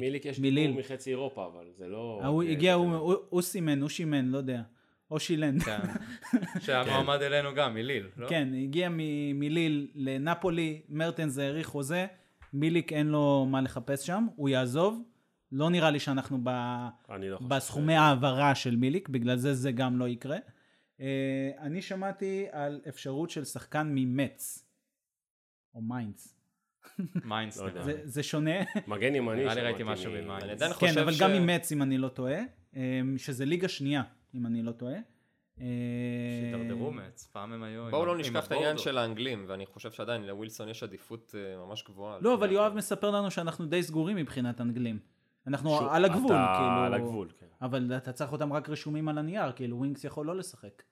מיליק יש. דיבור מחצי אירופה, אבל זה לא... ההוא הגיע, זה- הוא- הוא הוא סימן, הוא שימן, לא יודע. או שילן. כן. שהיה מועמד אלינו גם, מליל, לא? כן, הגיע מ- מליל לנפולי, מרטנס האריך חוזה, מיליק אין לו מה לחפש שם, הוא יעזוב. לא נראה לי שאנחנו ב... לא חושב. בסכומי העברה של מיליק, בגלל זה זה גם לא יקרה. אה, אני שמעתי על אפשרות של שחקן ממץ, או מיינדס. מיינדס. לא לי. זה, זה שונה. מגן ימני. נראה לי ראיתי משהו מ- במים. אני עדיין כן, אבל ש... גם ממץ אם אני לא טועה, אה, שזה ליגה שנייה, אם אני לא טועה. אה, שהתדרדרו מעץ, פעם הם היו... בואו לא נשכח את העניין. של האנגלים, ואני חושב שעדיין לווילסון יש עדיפות אה, ממש גבוהה. לא, אבל יואב. מספר לנו שאנחנו די סגורים מבחינת אנגלים. אנחנו על הגבול, כאילו. על הגבול, כן. אבל אתה צריך אותם רק רשומים על הנייר, כאילו ווינקס יכול לא לשחק.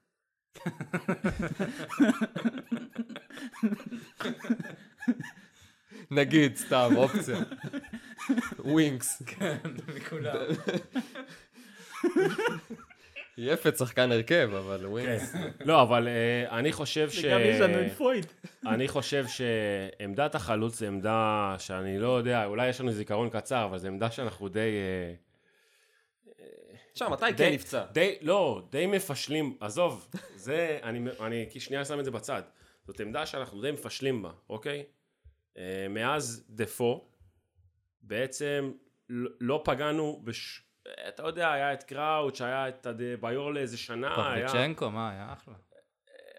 נגיד, סתם, אופציה. ווינקס. כן, מכולם. יפת שחקן הרכב, אבל ווינקס. לא, אבל אה, אני חושב ש... יש לנו את פויד. אני חושב שעמדת החלוץ זה עמדה שאני לא יודע, אולי יש לנו זיכרון קצר, אבל זו עמדה שאנחנו די... אה, תשמע, מתי כן נפצע? די, לא, די מפשלים, עזוב, זה, אני, אני שנייה שם את זה בצד. זאת עמדה שאנחנו די מפשלים בה, אוקיי? אה, מאז דפו, בעצם לא, לא פגענו בש... אתה יודע, היה את קראוץ', היה את ביור לאיזה שנה, היה... פבליצ'נקו, מה, היה אחלה.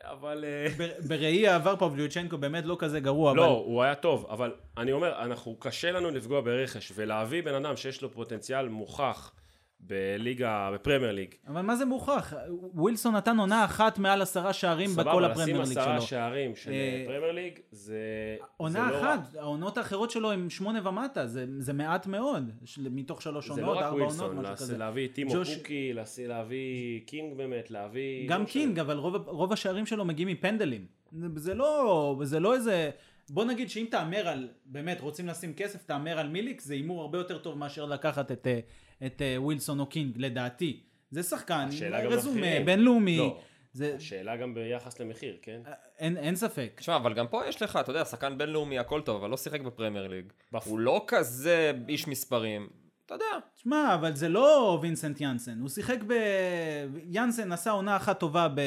אבל... אה, בראי העבר פבליוצ'נקו באמת לא כזה גרוע, לא, אבל הוא היה טוב, אבל אני אומר, אנחנו, קשה לנו לפגוע ברכש, ולהביא בן אדם שיש לו פוטנציאל מוכח בליגה, בפרמייר ליג. אבל מה זה מוכח? ווילסון נתן עונה אחת מעל עשרה שערים בכל סבבה, הפרמייר לשים ליג עשרה שלו. שערים של אה, פרמייר ליג, זה... עונה זה לא אחת, רק- העונות האחרות שלו הם שמונה ומטה, זה, זה מעט מאוד, של- מתוך שלוש זה עונות, לא רק ארבע עונות, ווילסון, משהו כזה. להביא את טימו ג'וש- קוקי, להביא קינג באמת, להביא... גם לא. קינג, אבל רוב, רוב השערים שלו מגיעים מפנדלים. זה, זה לא, זה לא איזה... בוא נגיד שאם תהמר על, באמת, רוצים לשים כסף, תהמר על מיליק, זה הימור הרבה יותר טוב מאשר לקחת את, אה, את אה, ווילסון או קינג, לדעתי. זה שחקן, רזומה. בינלאומי, לא, זה, השאלה גם ביחס למחיר, כן? אין, אין ספק. תשמע, אבל גם פה יש לך, אתה יודע, שחקן בינלאומי, הכל טוב, אבל לא שיחק בפרמייר ליג. בפ- הוא לא כזה איש מספרים. אתה יודע, תשמע, אבל זה לא וינסנט יאנסן, הוא שיחק ב... יאנסן עשה עונה אחת טובה ב...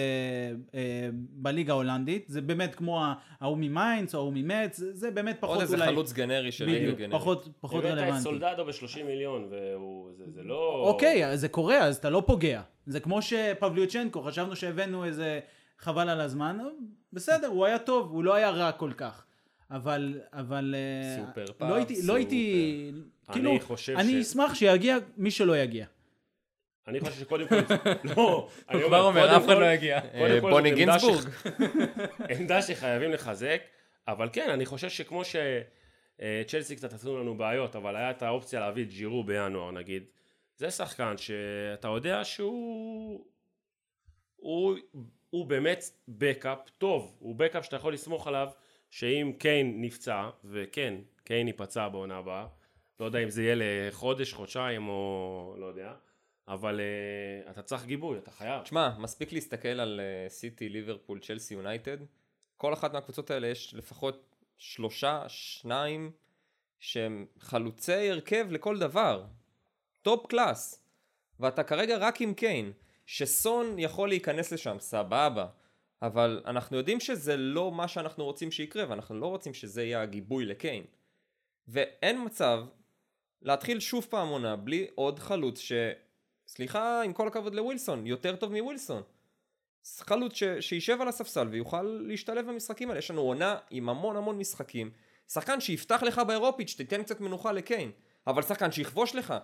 אה, בליגה ההולנדית, זה באמת כמו ההוא ממיינדס או ההוא ממץ, זה באמת פחות עוד אולי... איזה חלוץ גנרי של ליגה גנרית. פחות, פחות הבאת את רלוונטי. סולדדו ב-30 מיליון, והוא... זה- זה לא... אוקיי, זה קורה, אז אתה לא פוגע. זה כמו שפבליוצ'נקו, חשבנו שהבאנו איזה חבל על הזמן, בסדר, הוא היה טוב, הוא לא היה רע כל כך. אבל, אבל... סופר לא פאב, הייתי, לא הייתי... אני כאילו, חושב אני ש- אשמח שיגיע מי שלא יגיע. אני חושב שקודם כל... לא, אני הוא כבר אומר, אף אחד לא יגיע. אה, בוני זאת עמדה שחייבים לחזק, אבל כן, אני חושב שכמו ש... אה, קצת עשו לנו בעיות, אבל היה את האופציה להביא את ג'ירו בינואר נגיד. זה שחקן שאתה יודע שהוא... הוא, הוא באמת בקאפ טוב, הוא בקאפ שאתה יכול לסמוך עליו שאם קיין נפצע, וכן, קיין ייפצע בעונה הבאה, לא יודע אם זה יהיה לחודש, חודשיים או לא יודע, אבל uh, אתה צריך גיבוי, אתה חייב. תשמע, מספיק להסתכל על סיטי, ליברפול, צ'לסי, יונייטד, כל אחת מהקבוצות האלה יש לפחות שלושה, שניים, שהם חלוצי הרכב לכל דבר. Top class. ואתה כרגע רק עם קיין. שסון יכול להיכנס לשם, סבבה. אבל אנחנו יודעים שזה לא מה שאנחנו רוצים שיקרה, ואנחנו לא רוצים שזה יהיה הגיבוי לקיין. ואין מצב להתחיל שוב פעם עונה בלי עוד חלוץ ש... סליחה, עם כל הכבוד לווילסון, יותר טוב מווילסון. חלוץ ש... שישב על הספסל ויוכל להשתלב במשחקים האלה. יש לנו עונה עם המון המון משחקים. שחקן שיפתח לך באירופית, שתיתן קצת מנוחה לקיין. אבל שחקן שיכבוש לך.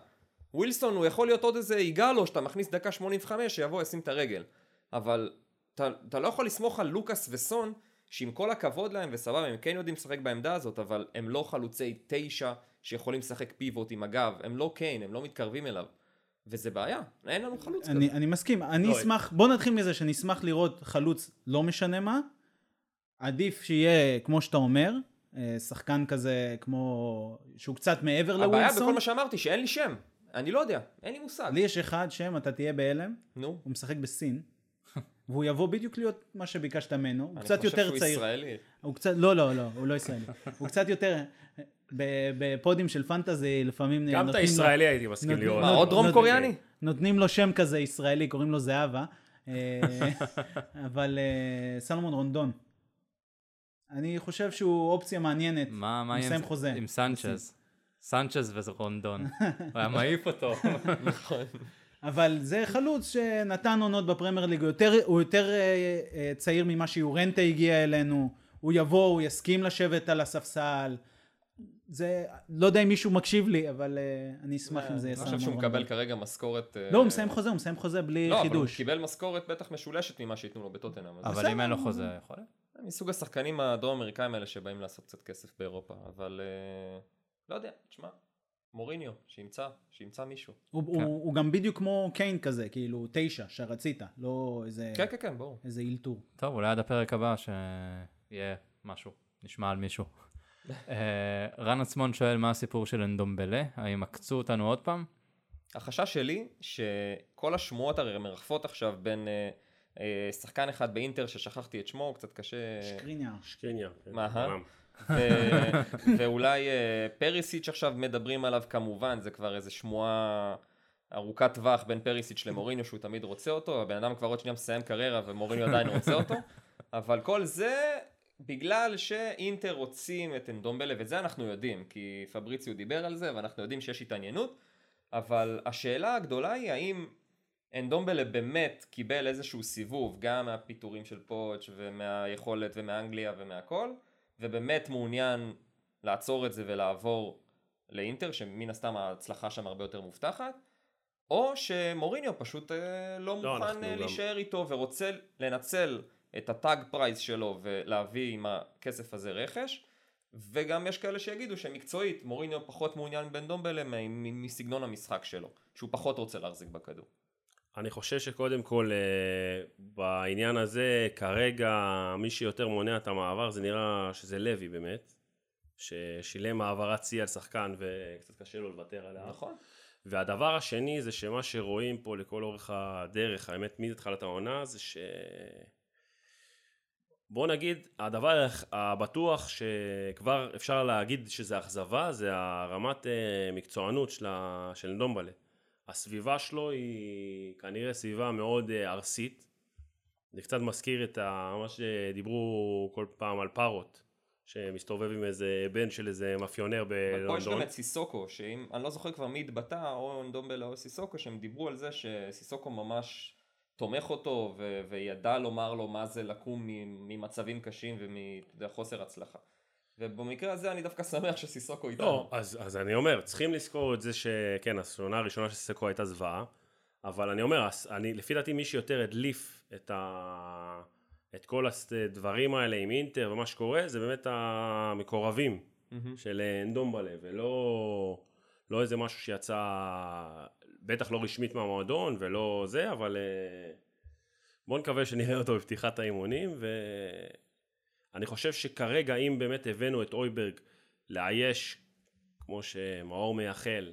ווילסון הוא יכול להיות עוד איזה יגאלו שאתה מכניס דקה 85 שיבוא ישים את הרגל. אבל אתה, אתה לא יכול לסמוך על לוקאס וסון שעם כל הכבוד להם וסבבה הם כן יודעים לשחק בעמדה הזאת אבל הם לא חלוצי תשע שיכולים לשחק פיבוט עם הגב הם לא קיין הם לא מתקרבים אליו. וזה בעיה, אין לנו חלוץ אני, כזה. אני מסכים, אני לא, אשמח, בוא נתחיל מזה שאני אשמח לראות חלוץ לא משנה מה, עדיף שיהיה כמו שאתה אומר, אה, שחקן כזה כמו, שהוא קצת מעבר הבעיה לווילסון, בכל מה שאמרתי שאין לי שם. אני לא יודע, אין לי מושג. לי יש אחד שם, אתה תהיה בהלם, נו. הוא משחק בסין, והוא יבוא בדיוק להיות מה שביקשת ממנו, הוא אני קצת חושב יותר שהוא צעיר, ישראלי. הוא קצת, לא, לא, לא, הוא לא ישראלי, הוא קצת יותר, בפודים של פנטזי לפעמים גם את נותנים לו- הישראלי הייתי מסכים לראות. מה, עוד דרום קוריאני? נותנים לו שם כזה ישראלי, קוראים לו זהבה, אה, אבל אה, סלומון רונדון. אני חושב שהוא אופציה מעניינת, מה מה עם- חוזה. עם סנצ'ז? סנצ'ז ורונדון. הוא היה מעיף אותו. אבל זה חלוץ שנתן עונות בפרמייר ליג, הוא יותר, הוא יותר אה, אה, צעיר ממה שיורנטה הגיע אלינו, הוא יבוא, הוא יסכים לשבת על הספסל. זה, לא יודע אם מישהו מקשיב לי, אבל אה, אני אשמח אם זה יהיה אני חושב שהוא. מקבל כרגע משכורת... אה, לא, הוא מסיים חוזה, הוא מסיים חוזה בלי לא, אבל הוא חידוש. קיבל משכורת בטח משולשת ממה שייתנו לו בטוטנאם. אבל אם אין לו חוזה, יכול להיות. מסוג השחקנים הדרום אמריקאים האלה שבאים לעשות קצת כסף באירופה, אבל אה, לא יודע, תשמע, מוריניו, שימצא, שימצא מישהו. הוא, הוא, הוא גם בדיוק כמו קיין כזה, כאילו תשע שרצית, לא איזה, כן, כן, כן, ברור. איזה אילתור. טוב, אולי עד הפרק הבא שיהיה משהו, נשמע על מישהו. אה, רן עצמון שואל מה הסיפור של אנדומבלה, האם עקצו אותנו עוד פעם? החשש שלי, שכל השמועות הרי מרחפות עכשיו בין אה, אה, שחקן אחד באינטר ששכחתי את שמו, קצת קשה... שקריניאר. שקיניה. כן, מה, ואולי אה, פריסיץ' עכשיו מדברים עליו כמובן, זה כבר איזה שמועה ארוכת טווח בין פריסיץ' למוריניו שהוא תמיד רוצה אותו, הבן אדם כבר עוד שנייה מסיים קריירה ומוריניו עדיין רוצה אותו, אבל כל זה בגלל שאינטר רוצים את אנדומבלה, ואת זה אנחנו יודעים, כי פבריציו דיבר על זה ואנחנו יודעים שיש התעניינות, אבל השאלה הגדולה היא האם אנדומבלה באמת קיבל איזשהו סיבוב גם מהפיטורים של פוטש ומהיכולת ומאנגליה ומהכל ובאמת מעוניין לעצור את זה ולעבור לאינטר שמן הסתם ההצלחה שם הרבה יותר מובטחת או שמוריניו פשוט אה, לא לא, מוכן אה, גם- להישאר איתו ורוצה לנצל את הטאג פרייס שלו ולהביא עם הכסף הזה רכש וגם יש כאלה שיגידו שמקצועית מוריניו פחות מעוניין בן דומבלה מסגנון המשחק שלו שהוא פחות רוצה להחזיק בכדור אני חושב שקודם כל אה, בעניין הזה כרגע מי שיותר מונע את המעבר זה נראה שזה לוי באמת ששילם העברת שיא על שחקן וקצת קשה לו לוותר עליה נכון. והדבר השני זה שמה שרואים פה לכל אורך הדרך האמת מתחילת העונה זה ש... בוא נגיד הדבר הבטוח שכבר אפשר להגיד שזה אכזבה זה הרמת אה, מקצוענות של, ה- של נדומבלה הסביבה שלו היא כנראה סביבה מאוד אה, ארסית. זה קצת מזכיר את ה, מה שדיברו כל פעם על פארוט, שמסתובב עם איזה בן של איזה מאפיונר אבל פה יש גם בלונדון. את סיסוקו, שאם, אני לא זוכר כבר מי התבטא, או אנדומבלה או סיסוקו, שהם דיברו על זה שסיסוקו ממש תומך אותו, ו- וידע לומר לו מה זה לקום ממצבים קשים ומחוסר הצלחה. ובמקרה הזה אני דווקא שמח שסיסוקו איתנו. לא, אז, אז אני אומר, צריכים לזכור את זה שכן, הסעונה הראשונה של סקו הייתה זוועה, אבל אני אומר, אני, לפי דעתי מי שיותר הדליף את, ה, את כל הדברים האלה עם אינטר ומה שקורה, זה באמת המקורבים של אה, אנדומבלה, ולא לא איזה משהו שיצא, בטח לא רשמית מהמועדון ולא זה, אבל אה, בואו נקווה שנראה אותו בפתיחת האימונים, ואני חושב שכרגע אם באמת הבאנו את אויברג לאייש, כמו שמאור מייחל,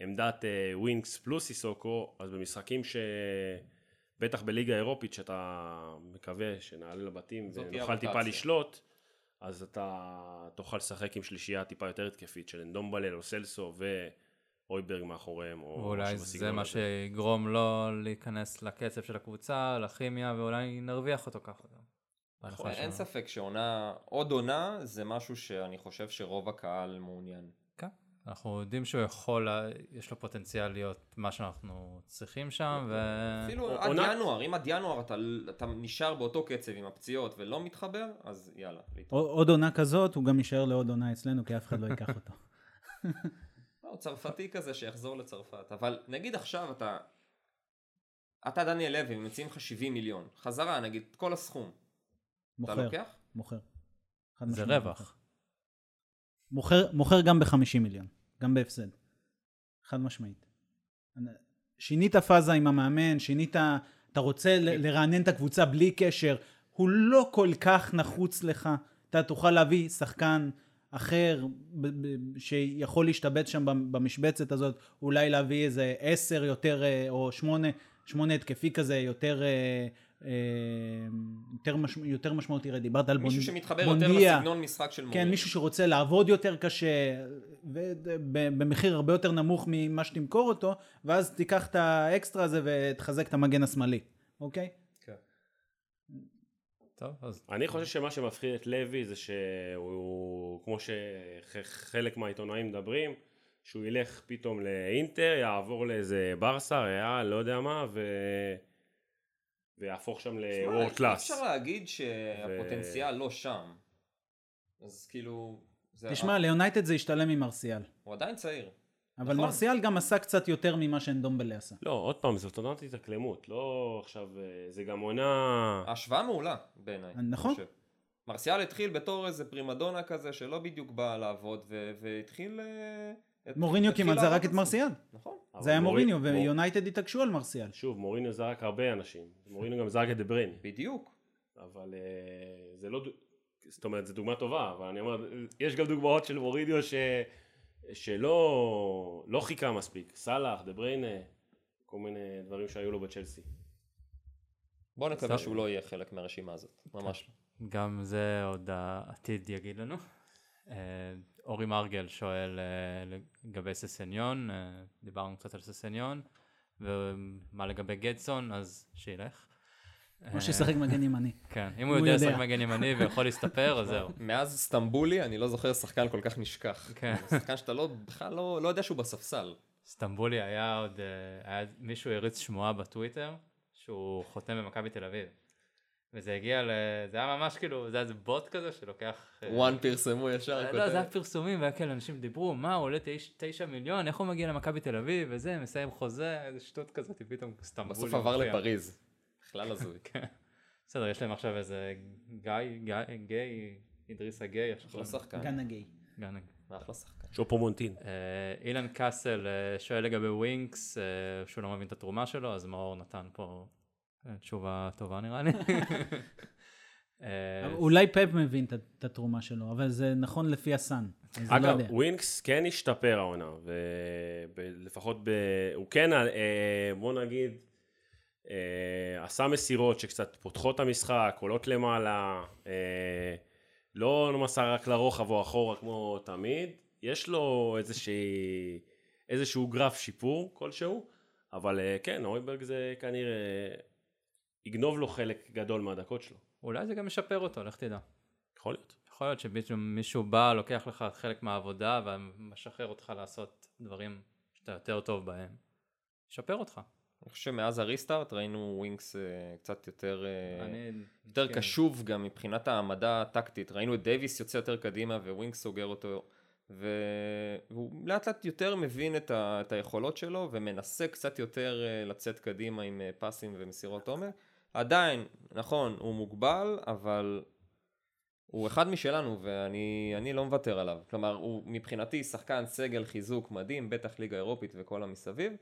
עמדת אה, ווינקס פלוס איסוקו, אז במשחקים ש... בטח בליגה האירופית שאתה מקווה שנעלה לבתים ונוכל טיפה לשלוט, אז אתה תוכל לשחק עם שלישייה טיפה יותר התקפית של אנדומבלה, לוסלסו ואויברג מאחוריהם. או ואולי זה מה שיגרום לו להיכנס לקצב של הקבוצה, לכימיה, ואולי נרוויח אותו ככה גם. נכון, אין ספק שעונה, עוד עונה זה משהו שאני חושב שרוב הקהל מעוניין. אנחנו יודעים שהוא יכול, יש לו פוטנציאל להיות מה שאנחנו צריכים שם, ו... אפילו עד ינואר, אם עד ינואר אתה, אתה נשאר באותו קצב עם הפציעות ולא מתחבר, אז יאללה. עוד עונה כזאת, הוא גם יישאר לעוד עונה אצלנו, כי אף אחד לא ייקח אותו. הוא לא, צרפתי כזה שיחזור לצרפת, אבל נגיד עכשיו אתה, אתה דניאל לוי, מציעים לך 70 מיליון, חזרה נגיד כל הסכום. מוכר, אתה לוקח? מוכר. זה רווח. מוכר, מוכר גם ב-50 מיליון. גם בהפסד. חד משמעית. שינית פאזה עם המאמן, שינית, אתה רוצה לרענן את הקבוצה בלי קשר, הוא לא כל כך נחוץ לך. אתה תוכל להביא שחקן אחר שיכול להשתבץ שם במשבצת הזאת, אולי להביא איזה עשר יותר, אה, או שמונה, שמונה התקפי כזה, יותר אה, יותר, מש, יותר משמעותי, דיברת על בונדיה. מישהו שמתחבר יותר לסגנון משחק של מורים. כן, מישהו שרוצה לעבוד יותר קשה, ובמחיר הרבה יותר נמוך ממה שתמכור אותו, ואז תיקח את האקסטרה הזה ותחזק את המגן השמאלי, אוקיי? כן. טוב, אז... אני חושב שמה שמפחיד את לוי זה שהוא, כמו שחלק מהעיתונאים מדברים, שהוא ילך פתאום לאינטר, יעבור לאיזה ברסה, ריאל, לא יודע מה, ו... ויהפוך שם לוורד קלאס. אפשר להגיד שהפוטנציאל ו... לא שם. אז כאילו... תשמע, ליונייטד זה השתלם עם מרסיאל. הוא עדיין צעיר. אבל נכון. מרסיאל גם עשה קצת יותר ממה שאנדומבלה עשה. לא, עוד פעם, זאת עונת התאקלמות, לא עכשיו, אה, זה גם עונה... השוואה מעולה בעיניי. נכון. מרסיאל התחיל בתור איזה פרימדונה כזה שלא בדיוק בא לעבוד, והתחיל... אה, מוריניו כמעט זרק את מרסיאל. נכון. זה היה מוריניו, ויונייטד התעקשו על מרסיאל. שוב, מוריניו זרק הרבה אנשים. מוריניו גם זרק את דבריין. בדיוק. אבל אה, זה לא... זאת אומרת, זו דוגמה טובה, אבל אני אומר, יש גם דוגמאות של מוריניו ש... שלא לא חיכה מספיק. סאלח, דבריינה, כל מיני דברים שהיו לו בצ'לסי. בוא נקווה שהוא לא יהיה חלק מהרשימה הזאת, ממש. גם זה עוד העתיד יגיד לנו. אה, אורי מרגל שואל אה, לגבי ססניון, אה, דיברנו קצת על ססניון, ומה לגבי גדסון, אז שילך. כמו שישחק מגן ימני. כן, אם הוא יודע לשחק מגן ימני ויכול להסתפר, אז זהו. מאז סטמבולי אני לא זוכר שחקן כל כך נשכח. כן. שחקן שאתה לא, בכלל לא, לא יודע שהוא בספסל. סטמבולי היה עוד, היה מישהו הריץ שמועה בטוויטר, שהוא חותם במכבי תל אביב. וזה הגיע ל... זה היה ממש כאילו, זה היה איזה בוט כזה שלוקח... אה, וואן פרסמו ישר. לא, לא, זה היה פרסומים, והיה כאלה אנשים דיברו, מה, הוא עולה תשע מיליון, איך הוא מגיע למכבי תל אביב, וזה, מסיים חוזה, איזה שטות כזאת, פתאום סטמבול. בסוף עבר לפריז. בכלל הזוי. כן. בסדר, יש להם עכשיו איזה גיא, גיי, אידריסה גיי. אחלה שחקן. גנה גיי. גנה גיי. אחלה שחקן. שופו מוטינג. אה, אילן קאסל אה, שואל לגבי ווינקס, שהוא לא מבין את התרומה שלו, אז מאור נתן פה תשובה טובה נראה לי. אה, אולי פאפ מבין את התרומה שלו, אבל זה נכון לפי ה Sun. לא אגב, ווינקס כן השתפר העונה, ולפחות ב... הוא כן, אה, בוא נגיד, אה, עשה מסירות שקצת פותחות את המשחק, עולות למעלה, לא מסר רק לרוחב או אחורה כמו תמיד, יש לו איזושהי, איזשהו גרף שיפור כלשהו, אבל כן, אויברג זה כנראה יגנוב לו חלק גדול מהדקות שלו. אולי זה גם משפר אותו, לך תדע. יכול להיות. יכול להיות שמישהו בא, לוקח לך חלק מהעבודה ומשחרר אותך לעשות דברים שאתה יותר טוב בהם. ישפר אותך. אני חושב שמאז ה restart ראינו ווינקס uh, קצת יותר, uh, אני, יותר כן. קשוב גם מבחינת העמדה הטקטית. ראינו את דייוויס יוצא יותר קדימה וווינקס סוגר אותו. ו... והוא לאט לאט יותר מבין את, ה... את היכולות שלו ומנסה קצת יותר uh, לצאת קדימה עם uh, פסים ומסירות עומק. עדיין, נכון, הוא מוגבל, אבל הוא אחד משלנו ואני לא מוותר עליו. כלומר, הוא מבחינתי שחקן סגל חיזוק מדהים, בטח ליגה אירופית וכל המסביב.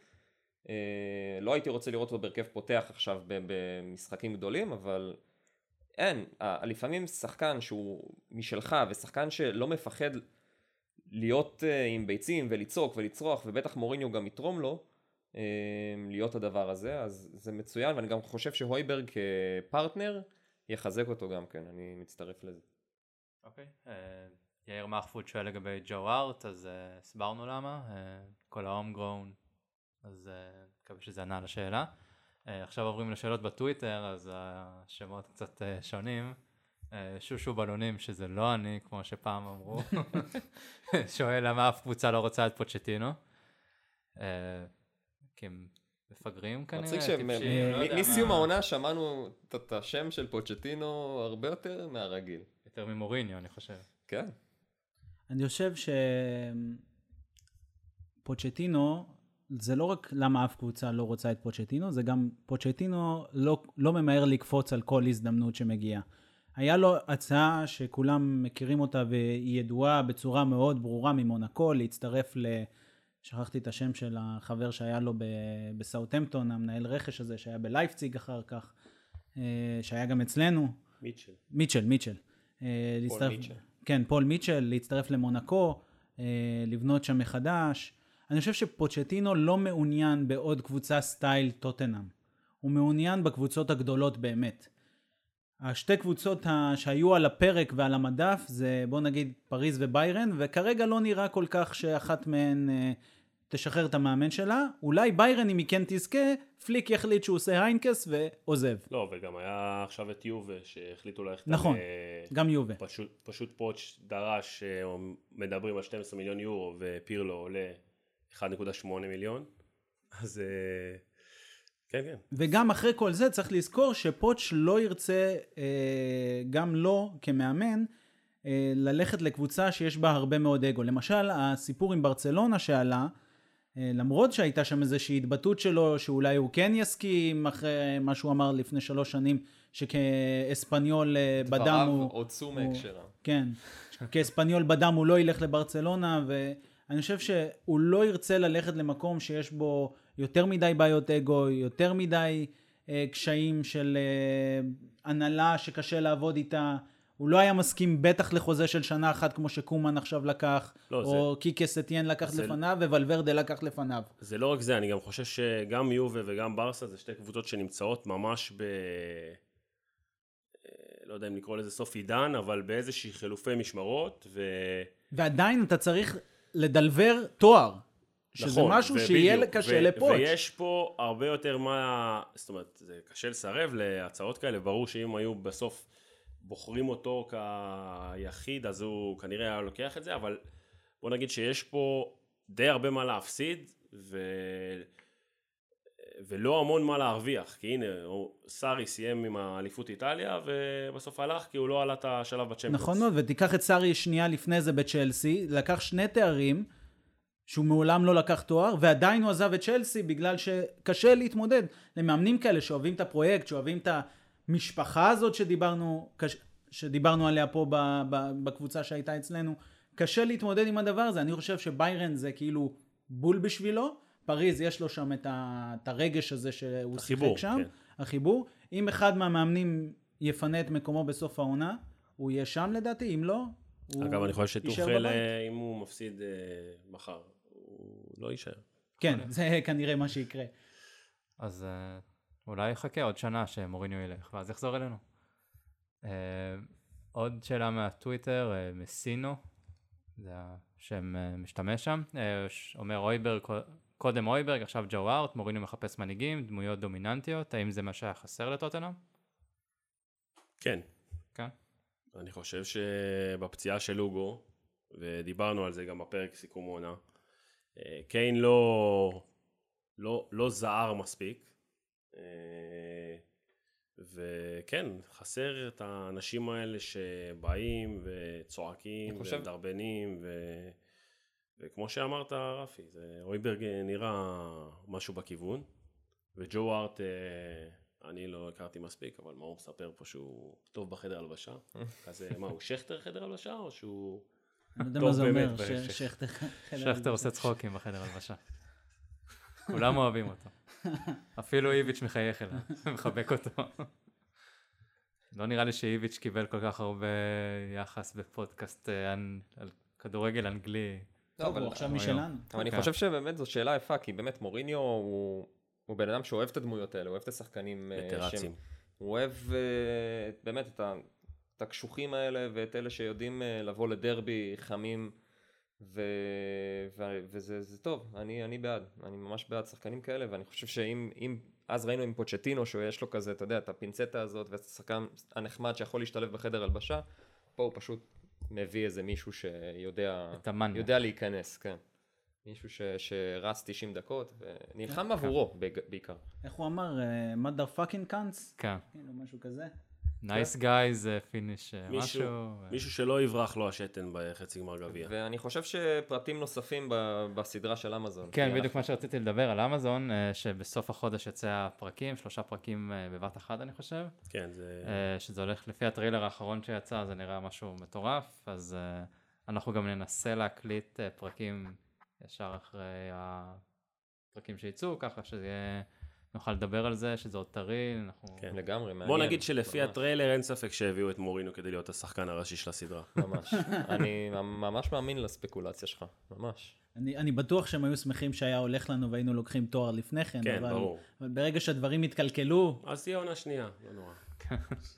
אה, לא הייתי רוצה לראות אותו בהרכב פותח עכשיו במשחקים גדולים, אבל אין, לפעמים שחקן שהוא משלך ושחקן שלא מפחד להיות אה, עם ביצים ולצעוק ולצרוח, ובטח מוריניו גם יתרום לו, אה, להיות הדבר הזה, אז זה מצוין, ואני גם חושב שהויברג כפרטנר יחזק אותו גם כן, אני מצטרף לזה. אוקיי, okay. uh, יאיר מחפוד שואל לגבי ג'ו ארט, אז uh, הסברנו למה, uh, כל ההום גרון, אז מקווה שזה ענה על השאלה. Uh, עכשיו עוברים לשאלות בטוויטר, אז השמות קצת uh, שונים. Uh, שושו בלונים, שזה לא אני, כמו שפעם אמרו, שואל למה אף קבוצה לא רוצה את פוצ'טינו. כי הם מפגרים כנראה, מצחיק שמסיום לא העונה שמענו את השם של פוצ'טינו הרבה יותר מהרגיל. יותר ממוריניו, אני חושב. כן. אני חושב שפוצ'טינו, זה לא רק למה אף קבוצה לא רוצה את פוצ'טינו, זה גם פוצ'טינו לא, לא ממהר לקפוץ על כל הזדמנות שמגיעה. היה לו הצעה שכולם מכירים אותה והיא ידועה בצורה מאוד ברורה ממונקו, להצטרף ל... שכחתי את השם של החבר שהיה לו בסאוטהמפטון, המנהל רכש הזה, שהיה בלייפציג אחר כך, אה, שהיה גם אצלנו. מיטשל. מיטשל, מיטשל. אה, פול להצטרף, מיטשל. כן, פול מיטשל, להצטרף למונקו, אה, לבנות שם מחדש. אני חושב שפוצ'טינו לא מעוניין בעוד קבוצה style טוטנאם. הוא מעוניין בקבוצות הגדולות באמת. השתי קבוצות שהיו על הפרק ועל המדף זה בוא נגיד פריז וביירן וכרגע לא נראה כל כך שאחת מהן תשחרר את המאמן שלה, אולי ביירן אם היא כן תזכה, פליק יחליט שהוא עושה היינקס ועוזב. לא, וגם היה עכשיו את יובה שהחליטו ללכת... נכון, על, גם יובה. פשוט, פשוט פוטש דרש, מדברים על 12 מיליון יורו ופירלו עולה 1.8 מיליון, אז אה, כן, כן. וגם אחרי כל זה צריך לזכור שפוטש לא ירצה, אה, גם לא כמאמן, אה, ללכת לקבוצה שיש בה הרבה מאוד אגו. למשל, הסיפור עם ברצלונה שעלה, אה, למרות שהייתה שם איזושהי התבטאות שלו שאולי הוא כן יסכים אחרי מה שהוא אמר לפני שלוש שנים שכאספניול אה, בדם הוא... דבריו הוצאו מהקשרם. כן, כאספניול בדם הוא לא ילך לברצלונה ואני חושב שהוא לא ירצה ללכת למקום שיש בו יותר מדי בעיות אגו, יותר מדי אה, קשיים של אה, הנהלה שקשה לעבוד איתה. הוא לא היה מסכים בטח לחוזה של שנה אחת כמו שקומן עכשיו לקח, לא, או זה... קיקס אתיין לקח זה... לפניו וולברדה לקח לפניו. זה לא רק זה, אני גם חושב שגם יובה וגם ברסה זה שתי קבוצות שנמצאות ממש ב... אה, לא יודע אם לקרוא לזה סוף עידן, אבל באיזושהי חילופי משמרות, ו... ועדיין אתה צריך לדלבר תואר. שזה נכון, משהו ובדיוק, שיהיה קשה לפוץ'. ויש פה הרבה יותר מה... זאת אומרת, זה קשה לסרב להצעות כאלה, ברור שאם היו בסוף בוחרים אותו כיחיד, אז הוא כנראה היה לוקח את זה, אבל בוא נגיד שיש פה די הרבה מה להפסיד, ו... ולא המון מה להרוויח, כי הנה, סארי סיים עם האליפות איטליה, ובסוף הלך כי הוא לא עלה את השלב בצ'מפיונס. נכון מאוד, ותיקח את סארי שנייה לפני זה בצ'לסי, לקח שני תארים, שהוא מעולם לא לקח תואר, ועדיין הוא עזב את צ'לסי בגלל שקשה להתמודד. למאמנים כאלה שאוהבים את הפרויקט, שאוהבים את המשפחה הזאת שדיברנו, שדיברנו עליה פה בקבוצה שהייתה אצלנו, קשה להתמודד עם הדבר הזה. אני חושב שביירן זה כאילו בול בשבילו. פריז יש לו שם את, ה, את הרגש הזה שהוא שיחק שם, כן. החיבור. אם אחד מהמאמנים יפנה את מקומו בסוף העונה, הוא יהיה שם לדעתי, אם לא, הוא אגב, אני חושב שטוחל, אה, אם הוא מפסיד אה, מחר, הוא לא יישאר. כן, זה כנראה מה שיקרה. אז אה, אולי יחכה עוד שנה שמוריניו ילך, ואז יחזור אלינו. עוד שאלה מהטוויטר, מסינו, זה השם משתמש שם, אומר אויברג, קודם אויברג, עכשיו ג'ו ארט, מוריניו מחפש מנהיגים, דמויות דומיננטיות, האם זה מה שהיה חסר לטוטנאם? כן. כן? אני חושב שבפציעה של לוגו, ודיברנו על זה גם בפרק סיכום עונה, קיין לא, לא, לא זהר מספיק, וכן, חסר את האנשים האלה שבאים וצועקים חושב... ומדרבנים, ו... וכמו שאמרת רפי, זה אויברג נראה משהו בכיוון, וג'ו ארט, אה, אני לא הכרתי מספיק, אבל מאור מספר פה שהוא טוב בחדר הלבשה. אז מה, הוא שכטר חדר הלבשה, או שהוא... אני לא יודע טוב מה זה אומר, באמת, ש- ש- שכטר... שכטר עושה צחוקים בחדר הלבשה. כולם אוהבים אותו. אפילו איביץ' מחייך אליו, מחבק אותו. לא נראה לי שאיביץ' קיבל כל כך הרבה יחס בפודקאסט אה, על כדורגל אנגלי. לא, טוב, אבל- הוא עכשיו משלנו. אבל אני כן. חושב שבאמת זו שאלה יפה, כי באמת מוריניו הוא, בן אדם שאוהב את הדמויות האלה, הוא אוהב את השחקנים. אה, וטרצים. שהם- הוא אוהב אה, באמת את, הקשוחים האלה ואת אלה שיודעים אה, לבוא לדרבי חמים, ו, ו, וזה זה טוב, אני, אני בעד, אני ממש בעד שחקנים כאלה, ואני חושב שאם אם, אז ראינו עם פוצ'טינו שיש לו כזה, אתה יודע, את הפינצטה הזאת, ואת השחקן הנחמד שיכול להשתלב בחדר הלבשה, פה הוא פשוט מביא איזה מישהו שיודע את. יודע להיכנס, כן. מישהו ש, שרץ 90 דקות, ונלחם כן. עבורו בעיקר. איך הוא אמר? mother fucking cunts? כן. כאילו, משהו כזה. nice guys finish אה, מישהו- משהו. מישהו שלא יברח לו השתן בחצי גמר גביע. ואני חושב שפרטים נוספים ב- בסדרה של אמזון. כן, בדיוק מה שרציתי לדבר על אמזון, אה, שבסוף החודש יצא הפרקים, שלושה פרקים אה, בבת אחת אני חושב, כן, זה... אה, שזה הולך לפי הטריילר האחרון שיצא, זה נראה משהו מטורף, אז אה, אנחנו גם ננסה להקליט אה, פרקים ישר אחרי הפרקים שיצאו, ככה שזה יהיה, נוכל לדבר על זה, שזה עוד טרי, אנחנו... כן. לגמרי, מעניין. בוא נגיד שלפי ממש, הטריילר אין ספק שהביאו את מורינו כדי להיות השחקן הראשי של הסדרה. ממש. אני ממש מאמין לספקולציה שלך, ממש. אני, אני בטוח שהם היו שמחים שהיה הולך לנו והיינו לוקחים תואר לפני כן, כן, אבל, ברור. אבל ברגע שהדברים התקלקלו, אז תהיה עונה שנייה, לא נורא.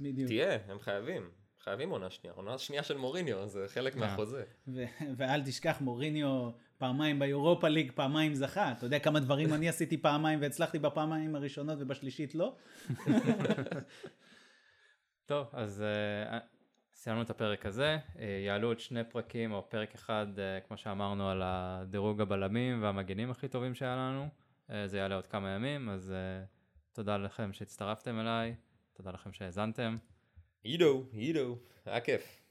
בדיוק. תהיה, הם חייבים. חייבים עונה שנייה. עונה שנייה של מוריניו, זה חלק כן. מהחוזה. ו- ואל תשכח, מוריניו פעמיים באירופה ליג, פעמיים זכה. אתה יודע כמה דברים אני עשיתי פעמיים והצלחתי בפעמיים הראשונות ובשלישית לא? טוב, אז uh, סיימנו את הפרק הזה, uh, יעלו עוד שני פרקים, או פרק אחד, uh, כמו שאמרנו, על הדירוג הבלמים והמגנים הכי טובים שהיה לנו, uh, זה יעלה עוד כמה ימים, אז uh, תודה לכם שהצטרפתם אליי, תודה לכם שהאזנתם. עידו, עידו, היה כיף.